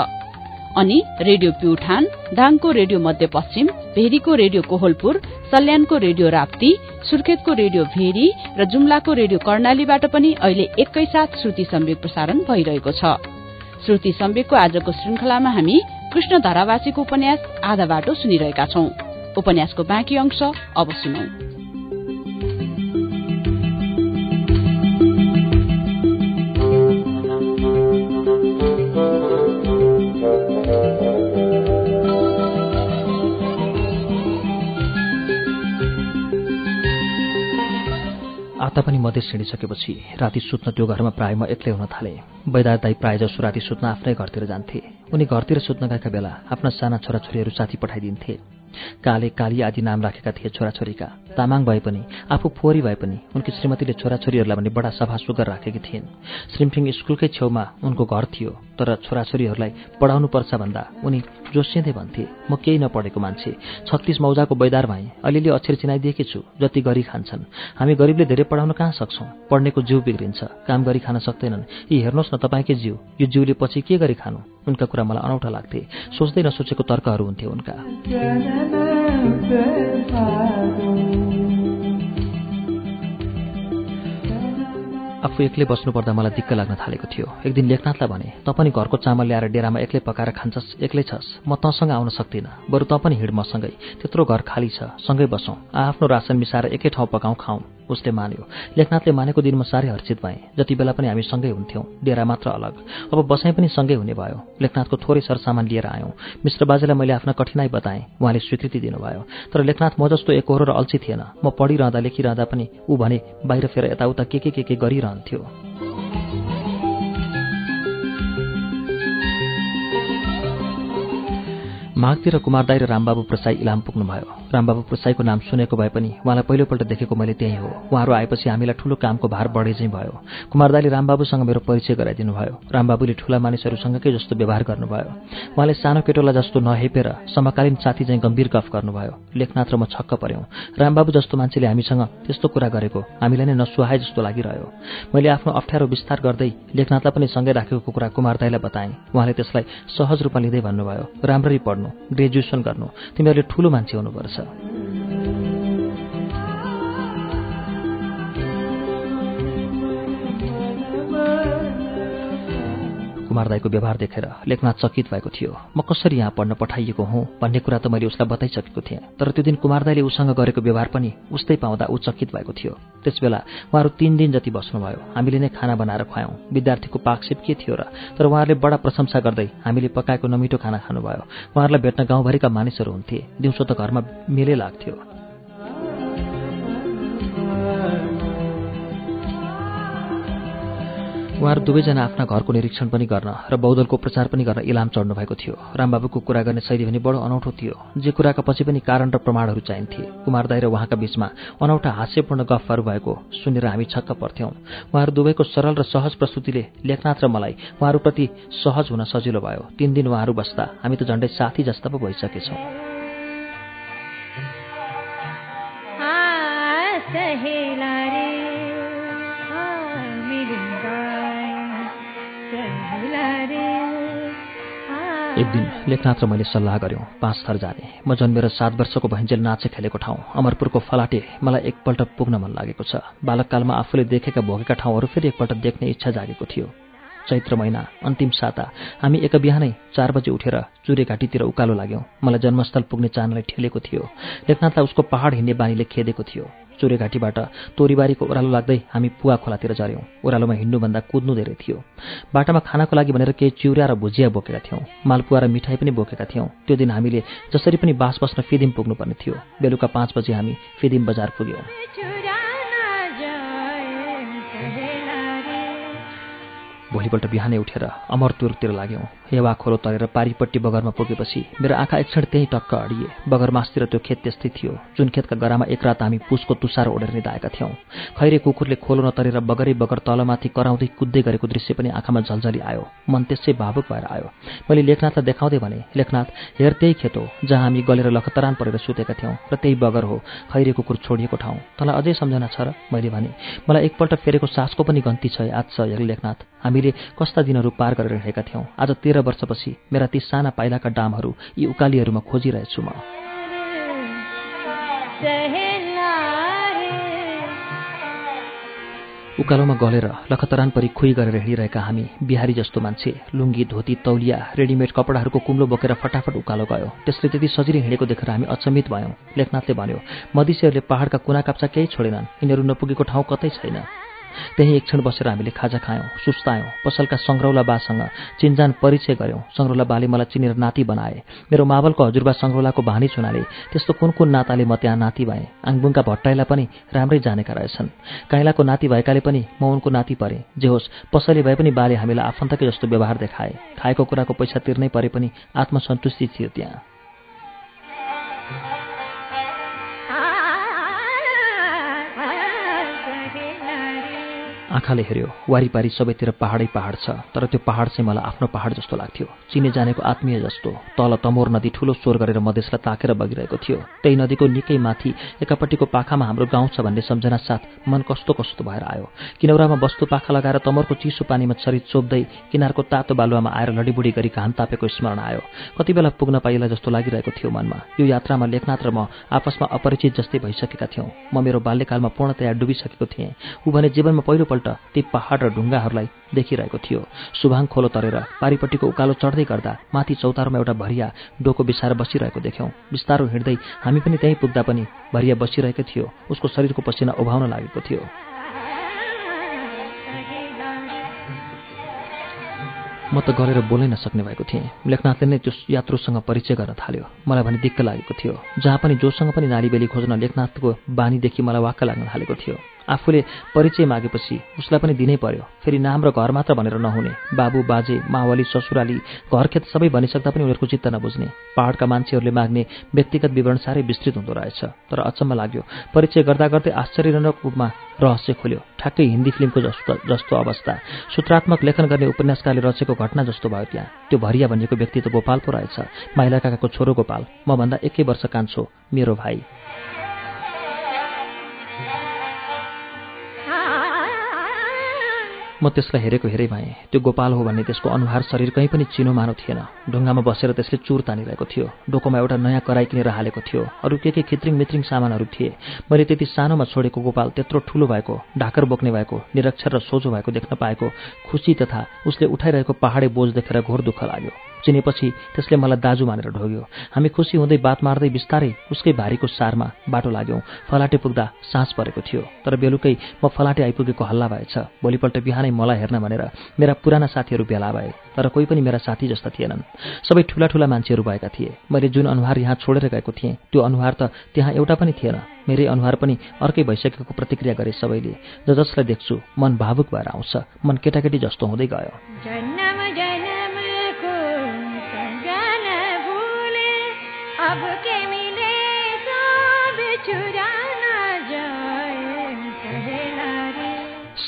[SPEAKER 1] अनि रेडियो प्युठान दाङको रेडियो मध्यपश्चिम भेरीको रेडियो कोहलपुर सल्यानको रेडियो राप्ती सुर्खेतको रेडियो भेरी र जुम्लाको रेडियो कर्णालीबाट पनि अहिले एकैसाथ श्रुति सम्वेक प्रसारण भइरहेको छ। श्रुति सम्वेकको आजको श्रृंखलामा हामी कृष्ण धरावासीको उपन्यास आधा बाटो सुनिरहेका छौं। उपन्यासको बाँकी अंश अब सुनौ।
[SPEAKER 2] आता पनि मधेस हिँडिसकेपछि राति सुत्न त्यो घरमा प्राय म एक्लै हुन थालेँ। दाई प्राय जसो राति सुत्न आफ्नै घरतिर जान्थे। उनी घरतिर सुत्न गएका बेला आफ्ना साना छोराछोरीहरू साथी पठाइदिन्थे। काले काली आदि नाम राखेका थिए छोराछोरीका। तामाङ भए पनि आफू फोहोरी भए पनि उनकी श्रीमतीले छोराछोरीहरूलाई पनि बडा सफा सुगर राखेकी थिइन्। श्रिमफिङ स्कुलकै छेउमा उनको घर थियो तर छोराछोरीहरूलाई पढाउनु पर्छ भन्दा उनी जोसिँदै भन्थे म केही नपढेको मान्छे छत्तिस मौजाको बैदार भएँ अलिअलि अक्षर चिनाइदिएकी छु जति गरी खान्छन्। हामी गरिबले धेरै पढाउन कहाँ सक्छौँ? पढ्नेको जिउ बिग्रिन्छ काम गरी खान सक्दैनन्। यी हेर्नुहोस् न तपाईँकै जिउ यो जिउले पछि के गरी खानु? उनका कुरा मलाई अनौठा लाग्थे। सोच्दै नसोचेको तर्कहरू हुन्थे उनका। आफू एक्लै बस्नुपर्दा मलाई दिक्क लाग्न थालेको थियो। एक दिन लेखनाथलाई भने त पनि घरको चामल ल्याएर डेरामा एक्लै पकाएर खान्छस् एक्लै छस्। म तँसँग आउन सक्दिनँ। बरु त पनि हिँड मसँगै। त्यत्रो घर खाली छ। सँगै बसौँ। आफ्नो रासन मिसाएर एकै ठाउँ पकाउँ खाउँ। उसले मान्यो। लेखनाथले मानेको दिन म साह्रै हर्षित भएँ। जति बेला पनि हामी सँगै हुन्थ्यौँ डेरा मात्र अलग। अब बसाइ पनि सँगै हुने भयो। लेखनाथको थोरै सरसामान लिएर आयौँ। मिश्र बाजेलाई मैले आफ्ना कठिनाई बताएँ। उहाँले स्वीकृति दिनुभयो। तर लेखनाथ म जस्तो एकहोरो र अल्छी थिएन। म पढिरहँदा लेखिरहँदा पनि ऊ भने बाहिर फेर यताउता के के के के गरिरहन्थ्यो माघतिर कुमारदाई र रामबाबु प्रसाई इलाम पुग्नुभयो। रामबाबु प्रसाईको नाम सुनेको भए पनि उहाँलाई पहिलोपल्ट देखेको मैले त्यही हो। उहाँहरू आएपछि हामीलाई ठूलो कामको भार बढे चाहिँ भयो। कुमारदाईले रामबाबुसँग मेरो परिचय गराइदिनु भयो। रामबाबुले ठूला मानिसहरूसँगकै जस्तो व्यवहार गर्नुभयो। उहाँले सानो केटोलाई जस्तो नहेपेर समकालीन साथी चाहिँ गम्भीर गफ गर्नुभयो। लेखनाथ र म छक्क पर्यौँ रामबाबु जस्तो मान्छेले हामीसँग त्यस्तो कुरा गरेको हामीलाई नै नसुहाए जस्तो लागिरह्यो। मैले आफ्नो अप्ठ्यारो विस्तार गर्दै लेखनाथलाई पनि सँगै राखेको कुरा कुमारदाईलाई बताएँ। उहाँले त्यसलाई सहज रूपमा लिँदै भन्नुभयो राम्ररी पढ्नु ग्रेजुएसन गर्नु तिमीहरूले ठूलो मान्छे हुनुपर्छ। 음 कुमारदाईको व्यवहार देखेर लेखनाथ चकित भएको थियो। म कसरी यहाँ पढ्न पठाइएको हुँ? भन्ने कुरा त मैले उसलाई बताइसकेको थिएँ। तर त्यो दिन कुमारदाईले उसँग गरेको व्यवहार पनि उस्तै पाउँदा ऊ चकित भएको थियो। त्यसबेला उहाँहरू तीन दिन जति बस्नुभयो हामीले नै खाना बनाएर खुवायौँ। विद्यार्थीको पाकसेप के थियो र? तर उहाँहरूले बडा प्रशंसा गर्दै हामीले पकाएको नमिठो खाना खानुभयो। उहाँहरूलाई भेट्न गाउँभरिका मानिसहरू हुन्थे। दिउँसो त घरमा मेलै लाग्थ्यो। उहाँहरू दुवैजना आफ्ना घरको निरीक्षण पनि गर्न र बौद्धलको प्रचार पनि गर्न इलाम चढ्नु भएको थियो। रामबाबुको कुरा गर्ने शैली पनि बडो अनौठो थियो। जे कुराका पछि पनि कारण र प्रमाणहरू चाहिन्थे। कुमारदाई र उहाँका बीचमा अनौठा हास्यपूर्ण गफहरू भएको सुनेर हामी छक्क पर्थ्यौँ। उहाँहरू दुवैको सरल र सहज प्रस्तुतिले लेखनाथ र मलाई उहाँहरूप्रति सहज हुन सजिलो भयो। तीन दिन उहाँहरू बस्दा हामी त झन्डै साथी जस्ता पो भइसकेछौँ। एक दिन लेखनाथ र मैले सल्लाह गऱ्यौँ पाँच थर जाने। म जन्मेर सात वर्षको भइन्जेल नाचे खेलेको ठाउँ अमरपुरको फलाटे मलाई एकपल्ट पुग्न मन लागेको छ। बालककालमा आफूले देखेका भोगेका ठाउँहरू फेरि एकपल्ट देख्ने इच्छा जागेको थियो। चैत्र महिना अन्तिम साता हामी एक बिहानै चार बजे उठेर चुरे घाँटीतिर उकालो लाग्यौँ। मलाई जन्मस्थल पुग्ने चानलाई ठेलेको थियो। लेखनाथलाई उसको पहाड हिँड्ने बानीले खेदेको थियो। चुरेघाटीबाट तोरीबारीको ओह्रालो लाग्दै हामी पुवा खोलातिर झऱ्यौँ। ओह्रालोमा हिँड्नुभन्दा कुद्नु धेरै थियो। बाटामा खानाको लागि भनेर केही चिउरा र भुजिया बोकेका थियौँ। मालपुवा र मिठाई पनि बोकेका थियौँ। त्यो दिन हामीले जसरी पनि बास बस्न फिदिम पुग्नुपर्ने थियो। बेलुका पाँच बजे हामी फिदिम बजार पुग्यौँ। भोलिपल्ट बिहानै उठेर अमरतुरतिर लाग्यौँ। हेवा खोलो तरेर पारिपट्टि बगरमा पुगेपछि मेरो आँखा एकक्षण त्यहीँ टक्क अडिए। बगर मासतिर त्यो खेत त्यस्तै थियो जुन खेतका गरामा एक रात हामी पुसको तुसार ओढेर निधाएका थियौँ। खैरे कुकुरले खोलो नतरेर बगरै बगर तलमाथि कराउँदै कुद्दै गरेको दृश्य पनि आँखामा झल्झली आयो। मन त्यसै भावुक भएर आयो। मैले लेखनाथलाई देखाउँदै भने लेखनाथ हेर त्यही खेत हो जहाँ हामी गलेर लखतरान परेर सुतेका थियौँ र त्यही बगर हो खैरे कुकुर छोडिएको ठाउँ। तँलाई अझै सम्झना छ र? मैले भने मलाई एकपल्ट फेरेको सासको पनि गन्ती छ आज छ हेर लेखनाथ। हामी हामीले कस्ता दिनहरू पार गरेर हिँडेका थियौँ। आज तेह्र वर्षपछि मेरा ती साना पाइलाका डामहरू यी उकालीहरूमा खोजिरहेछु म। उकालोमा गलेर लखतरान परि खुइ गरेर हिँडिरहेका हामी बिहारी जस्तो मान्छे लुङ्गी धोती तौलिया रेडिमेड कपडाहरूको कुम्लो बोकेर फटाफट उकालो गयो। त्यसले त्यति सजिलै हिँडेको देखेर हामी अचम्मित भयौँ। लेखनाथले भन्यो मदिसेहरूले पहाडका कुना काप्चा केही छोडेनन्। यिनीहरू नपुगेको ठाउँ कतै छैन। त्यहीँ एक क्षण बसेर हामीले खाजा खायौँ सुस्तायौँ पसलका सङ्ग्रौला बासँग चिन्जान परिचय गऱ्यौँ सङ्ग्रौला बाले मलाई चिनेर नाति बनाए। मेरो मावलको हजुरबा सङ्ग्रौलाको भानी चुनाले त्यस्तो कुन कुन नाताले म त्यहाँ नाति भएँ? आङबुङका भट्टाईलाई पनि राम्रै जानेका रहेछन्। काइलाको नाति भएकाले पनि म उनको नाति परेँ। जे होस् पसले भए पनि बाले हामीलाई आफन्तकै जस्तो व्यवहार देखाए। खाएको कुराको पैसा तिर्नै परे पनि आत्मसन्तुष्टि थियो त्यहाँ। आँखाले हेऱ्यो वारिपारी सबैतिर पहाडै पहाड छ तर त्यो पहाड चाहिँ मलाई आफ्नो पहाड जस्तो लाग्थ्यो। चिने जानेको आत्मीय जस्तो तल तमोर नदी ठुलो स्वर गरेर मधेसलाई ताकेर बगिरहेको थियो। त्यही नदीको निकै माथि एकापट्टिको पाखामा हाम्रो गाउँ छ भन्ने सम्झना साथ मन कस्तो कस्तो भएर आयो। किनौरामा वस्तु पाखा लगाएर तमोरको चिसो पानीमा शरीर चोप्दै किनारको तातो बालुवामा आएर लडीबुडी गरी घाम तापेको स्मरण आयो। कति बेला पुग्न पाइला जस्तो लागिरहेको थियो मनमा। यो यात्रामा लेखनाथ र म आपसमा अपरिचित जस्तै भइसकेका थियौँ। म मेरो बाल्यकालमा पूर्णतया डुबिसकेको थिएँ। ऊ भने जीवनमा पहिलोपल्ट एकपल्ट ती पहाड र ढुङ्गाहरूलाई देखिरहेको थियो। सुभाङ खोलो तरेर पारिपट्टिको उकालो चढ्दै गर्दा माथि चौतारोमा एउटा भरिया डोको बिसाएर बसिरहेको देख्यौँ। बिस्तारो हिँड्दै हामी पनि त्यहीँ पुग्दा पनि भरिया बसिरहेको थियो। उसको शरीरको पसिना उभाउन लागेको थियो। म त गरेर बोलै नसक्ने भएको थिएँ। लेखनाथले नै त्यो यात्रुसँग परिचय गर्न थाल्यो। मलाई भने दिक्क लागेको थियो। जहाँ पनि जोसँग पनि नालीबेली खोज्न लेखनाथको बानीदेखि मलाई वाक्क लाग्न थालेको थियो। आफूले परिचय मागेपछि उसलाई पनि दिनै पर्यो। फेरि नाम र घर मात्र भनेर नहुने। बाबु बाजे मावली ससुराली घरखेत सबै भनिसक्दा पनि उनीहरूको चित्त नबुझ्ने। पहाडका मान्छेहरूले माग्ने व्यक्तिगत विवरण साह्रै विस्तृत हुँदो रहेछ तर अचम्म लाग्यो। परिचय गर्दा गर्दै आश्चर्यजनक रूपमा रहस्य खोल्यो। ठ्याक्कै हिन्दी फिल्मको जस्तो जस्तो अवस्था। सूत्रात्मक लेखन गर्ने उपन्यासकारले रचेको घटना जस्तो भयो त्यहाँ। त्यो भरिया भनेको व्यक्ति त गोपाल पो रहेछ। माइला काकाको छोरो गोपाल। मभन्दा एकै वर्ष कान्छो मेरो भाइ। म त्यसलाई हेरेको हेरै भएँ। त्यो गोपाल हो भन्ने त्यसको अनुहार शरीर कहीँ पनि चिनो मानो थिएन। ढुङ्गामा बसेर त्यसले चुर तानिरहेको थियो। डोकोमा एउटा नयाँ कराई किनेर हालेको थियो। अरू के के खित्रिङ मित्रिङ सामानहरू थिए। मैले त्यति सानोमा छोडेको गोपाल त्यत्रो ठुलो भएको ढाकर बोक्ने भएको निरक्षर र सोझो भएको देख्न पाएको खुसी तथा उसले उठाइरहेको पहाडे बोझ देखेर घोर दुःख लाग्यो। चिनेपछि त्यसले मलाई दाजु मानेर ढोग्यो। हामी खुसी हुँदै बात मार्दै बिस्तारै उसकै भारीको सारमा बाटो लाग्यौँ। फलाटे पुग्दा सास परेको थियो तर बेलुकै म फलाटे आइपुगेको हल्ला भएछ। भोलिपल्ट बिहानै मलाई हेर्न भनेर मेरा पुराना साथीहरू भेला भए तर कोही पनि मेरा साथी जस्ता थिएनन्। सबै ठुला ठुला मान्छेहरू भएका थिए। मैले जुन अनुहार यहाँ छोडेर गएको थिएँ त्यो अनुहार त त्यहाँ एउटा पनि थिएन। मेरै अनुहार पनि अर्कै भइसकेको प्रतिक्रिया गरे सबैले। ज जसलाई देख्छु मन भावुक भएर आउँछ। मन केटाकेटी जस्तो हुँदै गयो।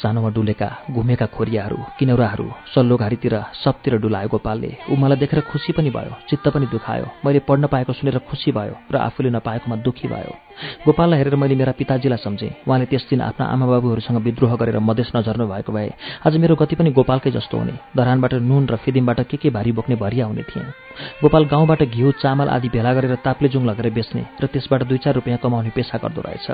[SPEAKER 2] सानोमा डुलेका घुमेका खोरियाहरू किनौराहरू सल्लो घारीतिर सबतिर डुलायो गोपालले। ऊ मलाई देखेर खुसी पनि भयो चित्त पनि दुखायो। मैले पढ्न पाएको सुनेर खुसी भयो र आफूले नपाएकोमा दुःखी भयो। गोपाललाई हेरेर मैले मेरा पिताजीलाई सम्झेँ। उहाँले त्यस दिन आफ्ना आमाबाबुहरूसँग विद्रोह गरेर मधेस नझर्नु भएको भए। आज मेरो गति पनि गोपालकै जस्तो हुने। धरानबाट नुन र फिदिमबाट के के भारी बोक्ने भरिया हुने थिएँ। गोपाल गाउँबाट घिउ चामल आदि भेला गरेर ताप्लेजुङ लगेर बेच्ने र त्यसबाट दुई चार रुपियाँ कमाउने पेसा गर्दो रहेछ।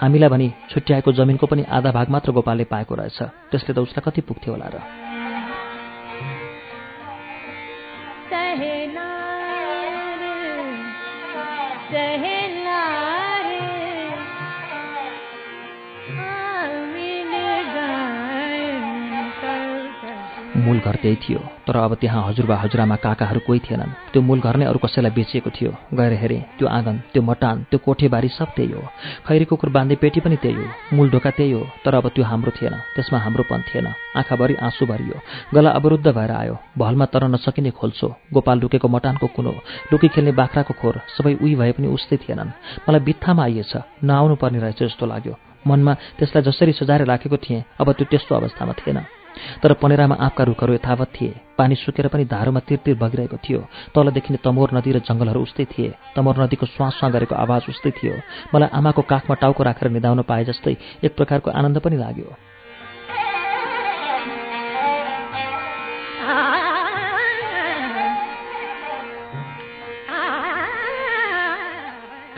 [SPEAKER 2] हामीलाई भने छुट्याएको जमिनको पनि आधा भाग मात्र गोपालले पाएको रहेछ। त्यसले त उसलाई कति पुग्थ्यो होला र। घर त्यही थियो। तर अब त्यहाँ हजुरबा हजुरआमा काकाहरू कोही थिएनन्। त्यो मूल घर नै अरू कसैलाई बेचिएको थियो। गएर हेरेँ त्यो आँगन त्यो मटान त्यो कोठेबारी सब त्यही हो। खैरी कुकुर बाँध्ने पेटी पनि त्यही हो। मूल ढोका त्यही हो। तर अब त्यो हाम्रो थिएन। त्यसमा हाम्रोपन थिएन। आँखाभरि आँसु भरियो। गला अवरुद्ध भएर आयो। भलमा तर नसकिने खोल्छो गोपाल लुकेको मटानको कुनो। लुकी खेल्ने बाख्राको खोर। सबै उही भए पनि उस्तै थिएनन्। मलाई बित्थामा आइएछ। नआउनु पर्ने रहेछ जस्तो लाग्यो। मनमा त्यसलाई जसरी सजाएर राखेको थिएँ अब त्यो त्यस्तो अवस्थामा थिएन। तर पनेरामा आँपका रुखहरू यथावत थिए। पानी सुकेर पनि धारोमा तिरतिर बगिरहेको थियो। तल देखिने तमोर नदी र जङ्गलहरू उस्तै थिए। तमोर नदीको स्वाँ गरेको आवाज उस्तै थियो। मलाई आमाको काखमा टाउको राखेर निधाउन पाए जस्तै एक प्रकारको आनन्द पनि लाग्यो।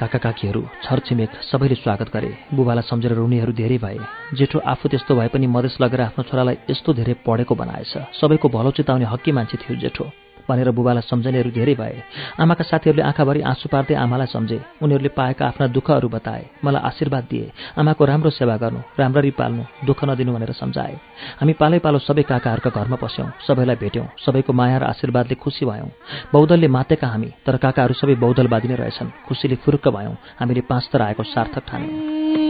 [SPEAKER 2] काका काकीहरू छरछिमेक सबैले स्वागत गरे। बुबालाई सम्झेर रुनीहरू धेरै भए। जेठो आफू त्यस्तो भए पनि मधेस लगेर आफ्नो छोरालाई यस्तो धेरै पढेको बनाएछ। सबैको भलो चिताउने हक्की मान्छे थियो जेठो। भनेर बुबालाई सम्झनेहरू धेरै भए। आमाका साथीहरूले आँखाभरि आँसु पार्दै आमालाई सम्झे। उनीहरूले पाएका आफ्ना दुःखहरू बताए। मलाई आशीर्वाद दिए। आमाको राम्रो सेवा गर्नु राम्ररी पाल्नु दुःख नदिनु भनेर सम्झाए। हामी पालै पालो सबै काकाहरूका घरमा पस्यौँ सबैलाई भेट्यौँ सबैको माया र आशीर्वादले खुसी भयौँ। बौद्धलले मातेका हामी तर काकाहरू सबै बौद्धलवादी नै रहेछन् खुसीले फुरुक्क भयौँ। हामीले पाँच तर आएको सार्थक ठान्यौँ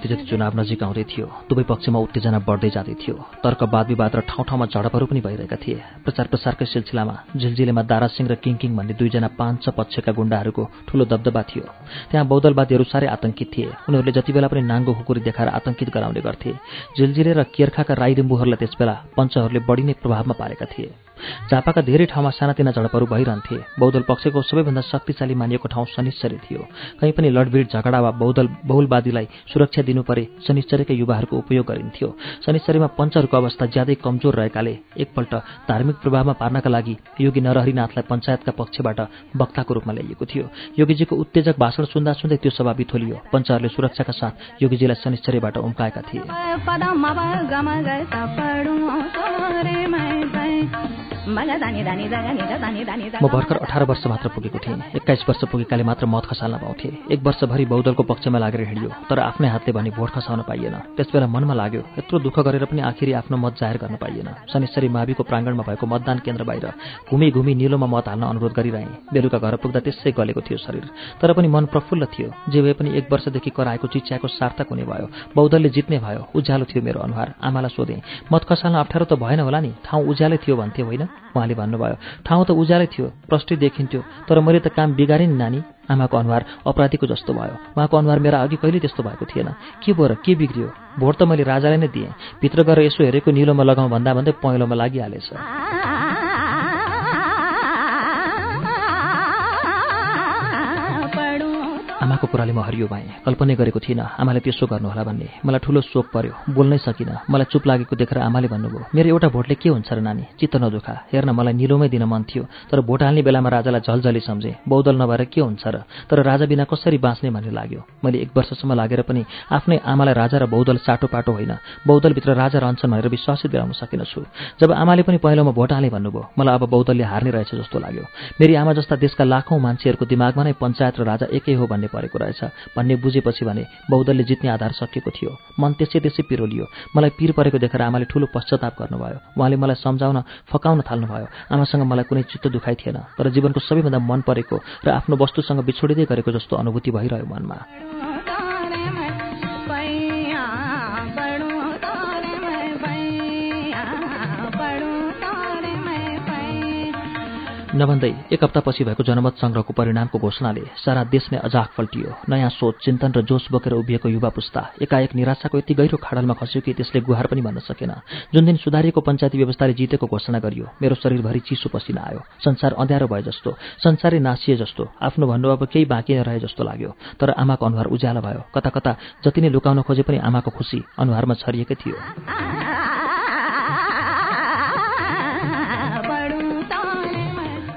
[SPEAKER 2] जति चुनाव नजिक आउँदै थियो। दुवै पक्षमा उत्तेजना बढ्दै जाँदै थियो। तर्क वाद विवाद र ठाउँ ठाउँमा झडपहरू पनि भइरहेका थिए। प्रचार प्रसारकै सिलसिलामा झिलझिलेमा दारासिंह र किङकिङ भन्ने दुईजना पाँच छ पक्षका गुण्डाहरूको ठूलो दबदबा थियो। त्यहाँ बौद्धलवादीहरू साह्रै आतंकित थिए। उनीहरूले जति बेला पनि नाङ्गो खुकुरी देखाएर आतंकित गराउने गर्थे। झिलझिले र केर्खाका राई रिम्बुहरूलाई त्यसबेला पञ्चहरूले बढी नै प्रभावमा पारेका थिए। झापाका धेरै ठाउँमा सानातिना झडपहरू भइरहन्थे। बौद्धल पक्षको सबैभन्दा शक्तिशाली मानिएको ठाउँ शनिश्चरी थियो। कहीँ पनि लडभिड झगडा वा बौद्धल बहुलवादीलाई सुरक्षा दिनु परे शनिश्चरीकै युवाहरूको उपयोग गरिन्थ्यो। शनिश्चरीमा पञ्चहरूको अवस्था ज्यादै कमजोर रहेकाले एकपल्ट धार्मिक प्रभावमा पार्नका लागि योगी नरहरिनाथलाई पञ्चायतका पक्षबाट वक्ताको रूपमा ल्याइएको थियो। योगीजीको उत्तेजक भाषण सुन्दा सुन्दै त्यो सभा बिथोलियो पञ्चहरूले सुरक्षाका साथ योगीजीलाई शनिश्चरीबाट उम्काएका थिए। म भर्खर अठार वर्ष मात्र पुगेको थिएँ। एक्काइस वर्ष पुगेकाले मात्र मत खसाल्न पाउँथे। एक वर्षभरि बौद्धलको पक्षमा लागेर हिँडियो तर आफ्नै हातले भने भोट खसाउन पाइएन। त्यसबेला मनमा लाग्यो यत्रो दुःख गरेर पनि आखिरी आफ्नो मत जाहेर गर्न पाइएन। शनिश्चरी माविको प्राङ्गणमा भएको मतदान केन्द्र बाहिर घुमी घुमी निलोमा मत हाल्न अनुरोध गरिरहेँ। बेलुका घर पुग्दा त्यसै गलेको थियो शरीर। तर पनि मन प्रफुल्ल थियो। जे भए पनि एक वर्षदेखि कराएको चिच्याएको सार्थक हुने भयो। बौद्धलले जित्ने भयो उज्यालो थियो मेरो अनुहार। आमालाई सोधेँ मत खसाल्न अप्ठ्यारो त भएन होला नि? ठाउँ उज्यालै थियो भन्थे होइन? उहाँले भन्नुभयो ठाउँ त उज्यालै थियो प्रष्टै देखिन्थ्यो तर मैले त काम बिगारेँ नि नानी। आमाको अनुहार अपराधीको जस्तो भयो। उहाँको अनुहार मेरा अघि कहिले त्यस्तो भएको थिएन। के भयो र के बिग्रियो? भोट त मैले राजालाई नै दिएँ। भित्र गएर यसो हेरेको निलोमा लगाउँ भन्दा भन्दै पहेँलोमा लागिहालेछ। आमाको कुराले म हरियो भएँ। कल्पनै गरेको थिइनँ आमाले त्यसो गर्नुहोला भन्ने। मलाई ठुलो शोक पर्यो। बोल्नै सकिनँ। मलाई चुप लागेको देखेर आमाले भन्नुभयो मेरो एउटा भोटले के हुन्छ र नानी? चित्त नदुखा। हेर्न मलाई निलोमै दिन मन थियो तर भोट हाल्ने बेलामा राजालाई झलझली सम्झेँ। बौद्धल नभएर के हुन्छ र? तर राजा बिना कसरी बाँच्ने भन्ने लाग्यो। मैले एक वर्षसम्म लागेर पनि आफ्नै आमालाई राजा र बौद्धल साटोपाटो होइन। बौद्धलभित्र राजा रहन्छन् भनेर विश्वासै दिलाउन सकिनछु जब आमाले पनि पहिलोमा भोट हाले भन्नुभयो मलाई अब बौद्धलले हार्ने रहेछ जस्तो लाग्यो। मेरी आमा जस्ता देशका लाखौँ मान्छेहरूको दिमागमा नै पञ्चायत र राजा एकै हो भन्ने परेको रहेछ। भन्ने बुझेपछि भने बौद्धले जित्ने आधार सकिएको थियो। मन त्यसै त्यसै पिरोलियो मलाई पिर परेको देखेर आमाले ठूलो पश्चाताप गर्नुभयो। उहाँले मलाई सम्झाउन फकाउन थाल्नुभयो। आमासँग मलाई कुनै चित्त दुखाइ थिएन तर जीवनको सबैभन्दा मन परेको र आफ्नो वस्तुसँग बिछोडिँदै गरेको जस्तो अनुभूति भइरह्यो मनमा। नभन्दै एक हप्तापछि भएको जनमत संग्रहको परिणामको घोषणाले सारा देश नै अजाक पल्टियो। नयाँ सोच चिन्तन र जोस बोकेर उभिएको युवा पुस्ता एकाएक निराशाको यति गहिरो खाडलमा खस्यो कि त्यसले गुहार पनि भन्न सकेन। जुन दिन सुधारिएको पञ्चायती व्यवस्थाले जितेको घोषणा गरियो मेरो शरीरभरि चिसो पसिना आयो। संसार अँध्यारो भए जस्तो संसारै नासिए जस्तो आफ्नो भन्नु अब केही बाँकी नरहे जस्तो लाग्यो। तर आमाको अनुहार उज्यालो भयो। कता कता जति नै लुकाउन खोजे पनि आमाको खुसी अनुहारमा छरिएकै थियो।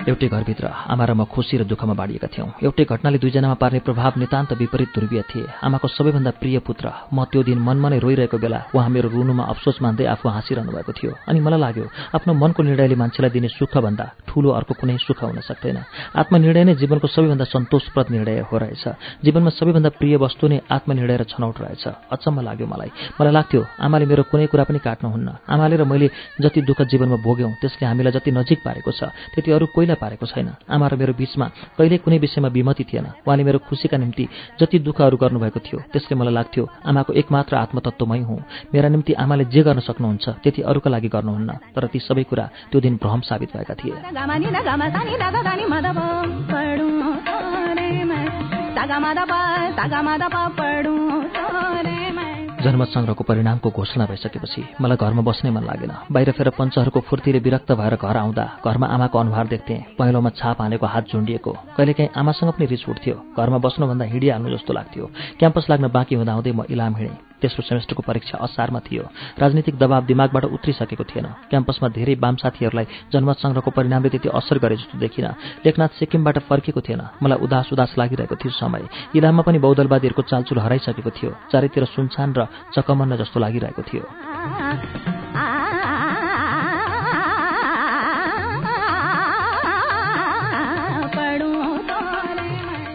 [SPEAKER 2] एउटै घरभित्र आमा र म खुसी र दुःखमा बाँडिएका थियौँ। एउटै घटनाले दुईजनामा पार्ने प्रभाव नितान्त विपरीत ध्रुवीय थिए। आमाको सबैभन्दा प्रिय पुत्र म त्यो दिन मनमा नै रोइरहेको बेला उहाँ मेरो रुनुमा अफसोस मान्दै आफू हाँसिरहनु भएको थियो अनि मलाई लाग्यो आफ्नो मनको निर्णयले मान्छेलाई दिने सुखभन्दा ठूलो अर्को कुनै सुख हुन सक्दैन। आत्मनिर्णय नै जीवनको सबैभन्दा सन्तोषप्रद निर्णय हो रहेछ। जीवनमा सबैभन्दा प्रिय वस्तु नै आत्मनिर्णय र छनौट रहेछ। अचम्म लाग्यो मलाई। मलाई लाग्थ्यो आमाले मेरो कुनै कुरा पनि काट्नुहुन्न। आमाले र मैले जति दुःख जीवनमा भोग्यौँ त्यसले हामीलाई जति नजिक पारेको छ त्यति अरू कोही पारेको छैन। आमा र मेरो बिचमा कहिल्यै कुनै विषयमा विमति थिएन। उहाँले मेरो खुसीका निम्ति जति दुःखहरू गर्नुभएको थियो त्यसले मलाई लाग्थ्यो आमाको एकमात्र आत्मतत्वमै हुँ। मेरा निम्ति आमाले जे गर्न सक्नुहुन्छ त्यति अरूका लागि गर्नुहुन्न। तर ती सबै कुरा त्यो दिन भ्रम साबित भएका थिए। जनमत सङ्ग्रहको परिणामको घोषणा भइसकेपछि मलाई घरमा बस्नै मन लागेन। बाहिर फेर पञ्चहरूको फुर्तीले विरक्त भएर घर आउँदा घरमा आमाको अनुहार देख्थेँ पहिलोमा छाप हानेको हात झुन्डिएको। कहिलेकाहीँ आमासँग पनि रिस उठ्थ्यो। घरमा बस्नुभन्दा हिँडिहाल्नु जस्तो लाग्थ्यो। क्याम्पस लाग्न बाँकी हुँदाहुँदै म इलाम हिँडेँ। तेस्रो सेमेस्टरको परीक्षा असारमा थियो। राजनीतिक दबाव दिमागबाट उत्रिसकेको थिएन। क्याम्पसमा धेरै वाम साथीहरूलाई जनमत सङ्ग्रहको परिणामले त्यति असर गरे जस्तो देखिन। लेखनाथ सिक्किमबाट फर्केको थिएन। मलाई उदास उदास लागिरहेको थियो समय। इलाममा पनि बौद्धलवादीहरूको चालचुल हराइसकेको थियो। चारैतिर सुनसान र चकमन्न जस्तो लागिरहेको थियो।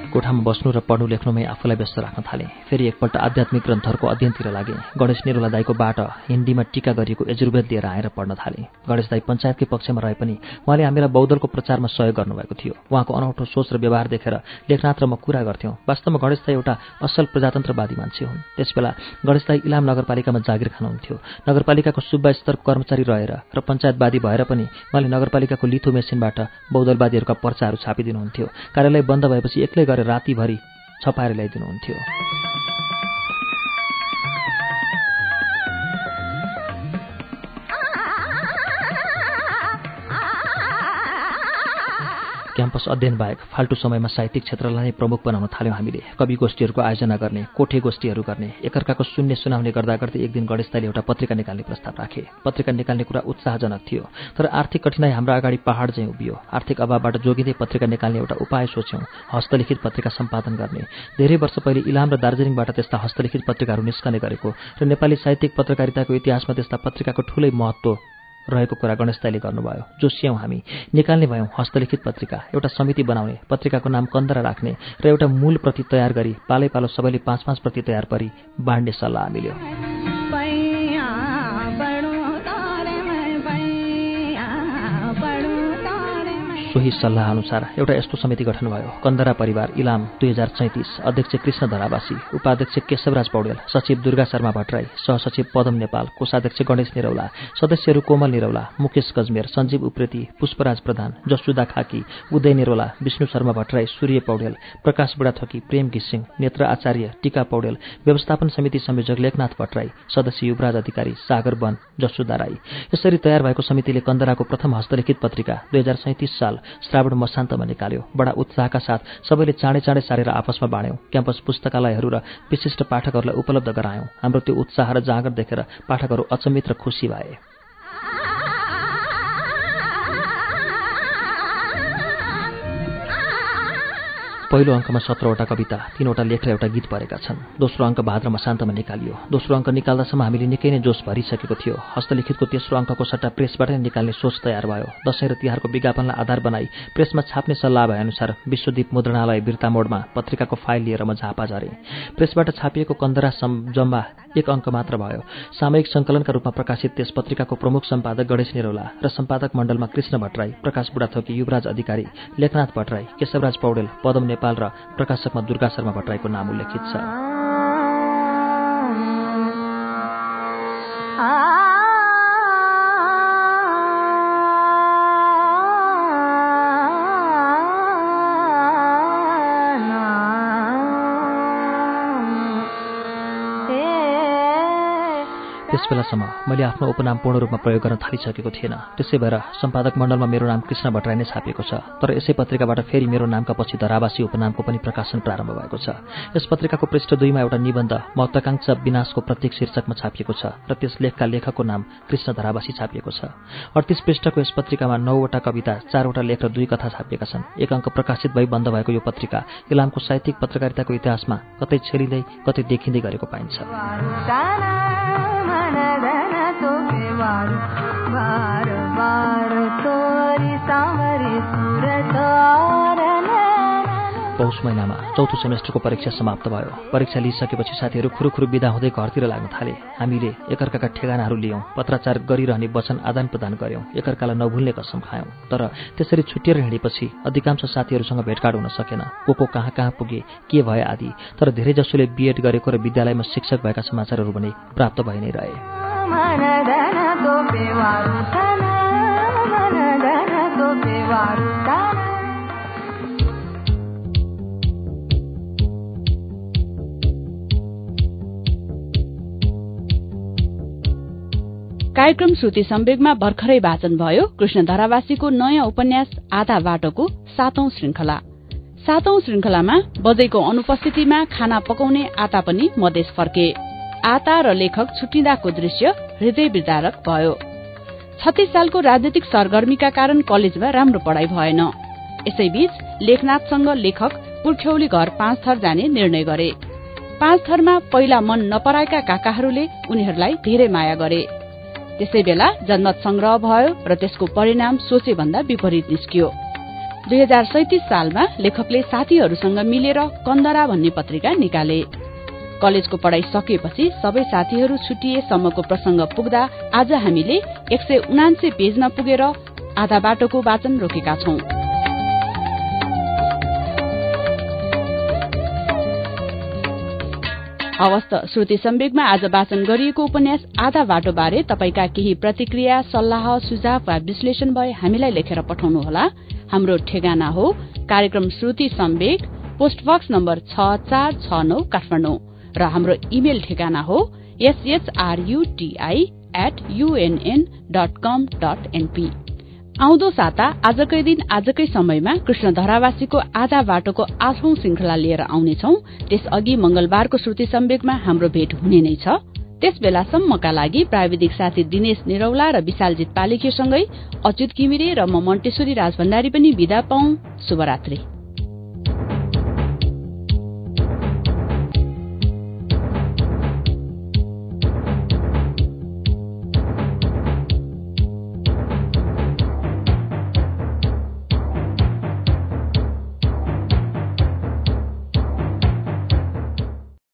[SPEAKER 2] कोठामा बस्नु र पढ्नु लेख्नुमै आफूलाई व्यस्त राख्न थालेँ। फेरि एकपल्ट आध्यात्मिक ग्रन्थहरूको अध्ययनतिर लागेँ। गणेश निरोला दाईकोबाट हिन्दीमा टिका गरिएको यजुर्वेद लिएर आएर पढ्न थालेँ। गणेश दाई पञ्चायतकै पक्षमा रहे पनि उहाँले हामीलाई बौद्धलको प्रचारमा सहयोग गर्नुभएको थियो। उहाँको अनौठो सोच र व्यवहार देखेर लेखनाथ र म कुरा गर्थ्यौँ। वास्तवमा गणेश दाई एउटा असल प्रजातन्त्रवादी मान्छे हुन्। त्यसबेला गणेश दाई इलाम नगरपालिकामा जागिर खानुहुन्थ्यो। नगरपालिकाको सुब्बा स्तर कर्मचारी रहेर र पञ्चायतवादी भएर पनि उहाँले नगरपालिकाको लिथो मेसिनबाट बौद्धलवादीहरूका पर्चाहरू छापिदिनुहुन्थ्यो। कार्यालय बन्द भएपछि एक्लै गरेर रातिभरि छपाएर ल्याइदिनुहुन्थ्यो। क्याम्पस अध्ययन बाहेक फाल्टु समयमा साहित्यिक क्षेत्रलाई नै प्रमुख बनाउन थाल्यौँ हामीले। कवि गोष्ठीहरूको आयोजना गर्ने कोठे गोष्ठीहरू गर्ने एकअर्काको शून्य सुनाउने गर्दा गर्दै एक दिन गणेशताले एउटा पत्रिका निकाल्ने प्रस्ताव राखे। पत्रिका निकाल्ने कुरा उत्साहजनक थियो तर आर्थिक कठिनाई हाम्रो अगाडि पहाड चाहिँ उभियो। आर्थिक अभावबाट जोगिँदै पत्रिका निकाल्ने एउटा उपाय सोच्यौँ हस्तलिखित पत्रिका सम्पादन गर्ने। धेरै वर्ष पहिले इलाम र दार्जिलिङबाट त्यस्ता हस्तलिखित पत्रिकाहरू निस्कने गरेको र नेपाली साहित्यिक पत्रकारिताको इतिहासमा त्यस्ता पत्रिकाको ठूलै महत्त्व रहेको कुरा गणेशताईले गर्नुभयो। जोसियौँ हामी। निकाल्ने भयौँ हस्तलिखित पत्रिका एउटा समिति बनाउने पत्रिकाको नाम कन्दरा राख्ने र एउटा मूल प्रति तयार गरी पालै पालो सबैले पाँच पाँच प्रति तयार परी बाँड्ने सल्लाह मिल्यो। सोही सल्लाह अनुसार एउटा यस्तो समिति गठन भयो। कन्दरा परिवार इलाम दुई हजार सैतिस अध्यक्ष कृष्ण धरावासी उपाध्यक्ष केशवराज पौडेल सचिव दुर्गा शर्मा भट्टराई सहसचिव पदम नेपाल कोषाध्यक्ष गणेश निरौला सदस्यहरू कोमल निरौला मुकेश गजमेर सञ्जीव उप्रेती पुष्पराज प्रधान जसुदा खाकी उदय निरौला विष्णु शर्मा भट्टराई सूर्य पौडेल प्रकाश बुढाथकी प्रेम घिसिङ नेत्र आचार्य टीका पौडेल व्यवस्थापन समिति संयोजक लेखनाथ भट्टराई सदस्य युवराज अधिकारी सागर वन जसुदा राई। यसरी तयार भएको समितिले कन्दराको प्रथम हस्तलिखित पत्रिका दुई साल श्रावण मसान्तमा निकाल्यो। बडा उत्साहका साथ सबैले चाँडै चाँडै सारेर आपसमा बाँड्यौँ। क्याम्पस पुस्तकालयहरू र विशिष्ट पाठकहरूलाई उपलब्ध गरायौँ। हाम्रो त्यो उत्साह र जाँगर देखेर पाठकहरू अचम्मित र खुसी भए। पहिलो अङ्कमा सत्रवटा कविता तीनवटा लेख र एउटा गीत परेका छन्। दोस्रो अङ्क भाद्र मसान्तमा निकालियो। दोस्रो अङ्क निकाल्दासम्म हामीले निकै नै जोस भरिसकेको थियो। हस्तलिखितको तेस्रो अङ्कको सट्टा प्रेसबाट नै निकाल्ने सोच तयार भयो। दसैँ र तिहारको विज्ञापनलाई आधार बनाई प्रेसमा छाप्ने सल्लाह भएअनुसार विश्वदीप मुद्रणालय बिर्ता मोडमा पत्रिकाको फाइल लिएर म झापा झरेँ। प्रेसबाट छापिएको कन्दरा जम्मा एक अङ्क मात्र भयो। सामयिक सङ्कलनका रूपमा प्रकाशित त्यस पत्रिकाको प्रमुख सम्पादक गणेश निरौला र सम्पादक मण्डलमा कृष्ण भट्टराई प्रकाश बुढाथोकी युवराज अधिकारी लेखनाथ भट्टराई केशवराज पौडेल पदम नेपाल र प्रकाशकमा दुर्गा शर्मा भट्टराईको नाम उल्लेखित छ। त्यस बेलासम्म मैले आफ्नो उपनाम पूर्ण रूपमा प्रयोग गर्न थालिसकेको थिएन। त्यसै भएर सम्पादक मण्डलमा मेरो नाम कृष्ण भट्टराई नै छापिएको छ। तर यसै पत्रिकाबाट फेरि मेरो नामका पछि धरावासी उपनामको पनि प्रकाशन प्रारम्भ भएको छ। यस पत्रिकाको पृष्ठ दुईमा एउटा निबन्ध महत्वाकांक्षा विनाशको प्रत्येक शीर्षकमा छापिएको छ र त्यस लेखका लेखकको नाम कृष्ण धरावासी छापिएको छ। अडतिस पृष्ठको यस पत्रिकामा नौवटा कविता चारवटा लेख र दुई कथा छापिएका छन्। एक अङ्क प्रकाशित भई बन्द भएको यो पत्रिका इलामको साहित्यिक पत्रकारिताको इतिहासमा कतै छेलिँदै कतै देखिँदै गरेको पाइन्छ। पौष महिनामा चौथो सेमेस्टरको परीक्षा समाप्त भयो। परीक्षा लिइसकेपछि साथीहरू खुरुखुरु विदा हुँदै घरतिर लाग्न थाले। हामीले एकअर्काका ठेगानाहरू लियौँ पत्राचार गरिरहने वचन आदान प्रदान गऱ्यौँ एकअर्कालाई नभुल्ने कसम खायौँ। तर त्यसरी छुट्टिएर हिँडेपछि अधिकांश साथीहरूसँग भेटघाट हुन सकेन। को को कहाँ कहाँ पुगे के भए आदि तर धेरैजसोले बिएड गरेको र विद्यालयमा शिक्षक भएका समाचारहरू पनि प्राप्त भइ नै रहे।
[SPEAKER 1] कार्यक्रम श्रुति सम्वेगमा भर्खरै वाचन भयो। कृष्ण धरावासीको नयाँ उपन्यास आधा बाटोको सातौं श्रृंखला सातौं श्रृंखलामा बजैको अनुपस्थितिमा खाना पकाउने आता पनि मधेस फर्के। आता र लेखक छुट्टिँदाको दृश्य हृदय विदारक भयो। छत्तीस सालको राजनीतिक सरगर्मीका कारण कलेजमा राम्रो पढ़ाई भएन। यसैबीच लेखनाथसँग लेखक पुर्ख्यौली घर पाँच थर जाने निर्णय गरे। पाँच थरमा पहिला मन नपराएका काकाहरूले उनीहरूलाई धेरै माया गरे। त्यसै बेला जनमत संग्रह भयो र त्यसको परिणाम सोचे भन्दा विपरीत निस्कियो। दुई हजार सैतिस सालमा लेखकले साथीहरूसँग मिलेर कन्दरा भन्ने पत्रिका निकाले। कलेजको पढ़ाई सकिएपछि सबै साथीहरू छुटिएसम्मको प्रसंग पुग्दा आज हामीले एक सय उनान्से पेजमा पुगेर आधा बाटोको वाचन रोकेका छौं। हवस्त श्रुति सम्वेगमा आज वाचन गरिएको उपन्यास आधा बाटो बारे तपाईँका केही प्रतिक्रिया सल्लाह सुझाव वा विश्लेषण भए हामीलाई लेखेर पठाउनुहोला। हाम्रो ठेगाना हो कार्यक्रम श्रुति सम्वेग पोस्टबक्स नम्बर छ चार छ नौ काठमाडौँ। र हाम्रो इमेल ठेगाना हो SHRUTI at UNN dot com dot NP आउँदो साता आजकै दिन आजकै समयमा कृष्ण धरावासीको आधा बाटोको आठौं श्रृंखला लिएर आउनेछौ। त्यसअघि मंगलबारको श्रुति सम्वेगमा हाम्रो भेट हुने नै छ। त्यस बेलासम्मका लागि प्राविधिक साथी दिनेश निरौला र विशालजित पालिकेसँगै अच्युत किमिरे र म मन्टेश्वरी राजभण्डारी पनि विदा पाउ शुभरात्री।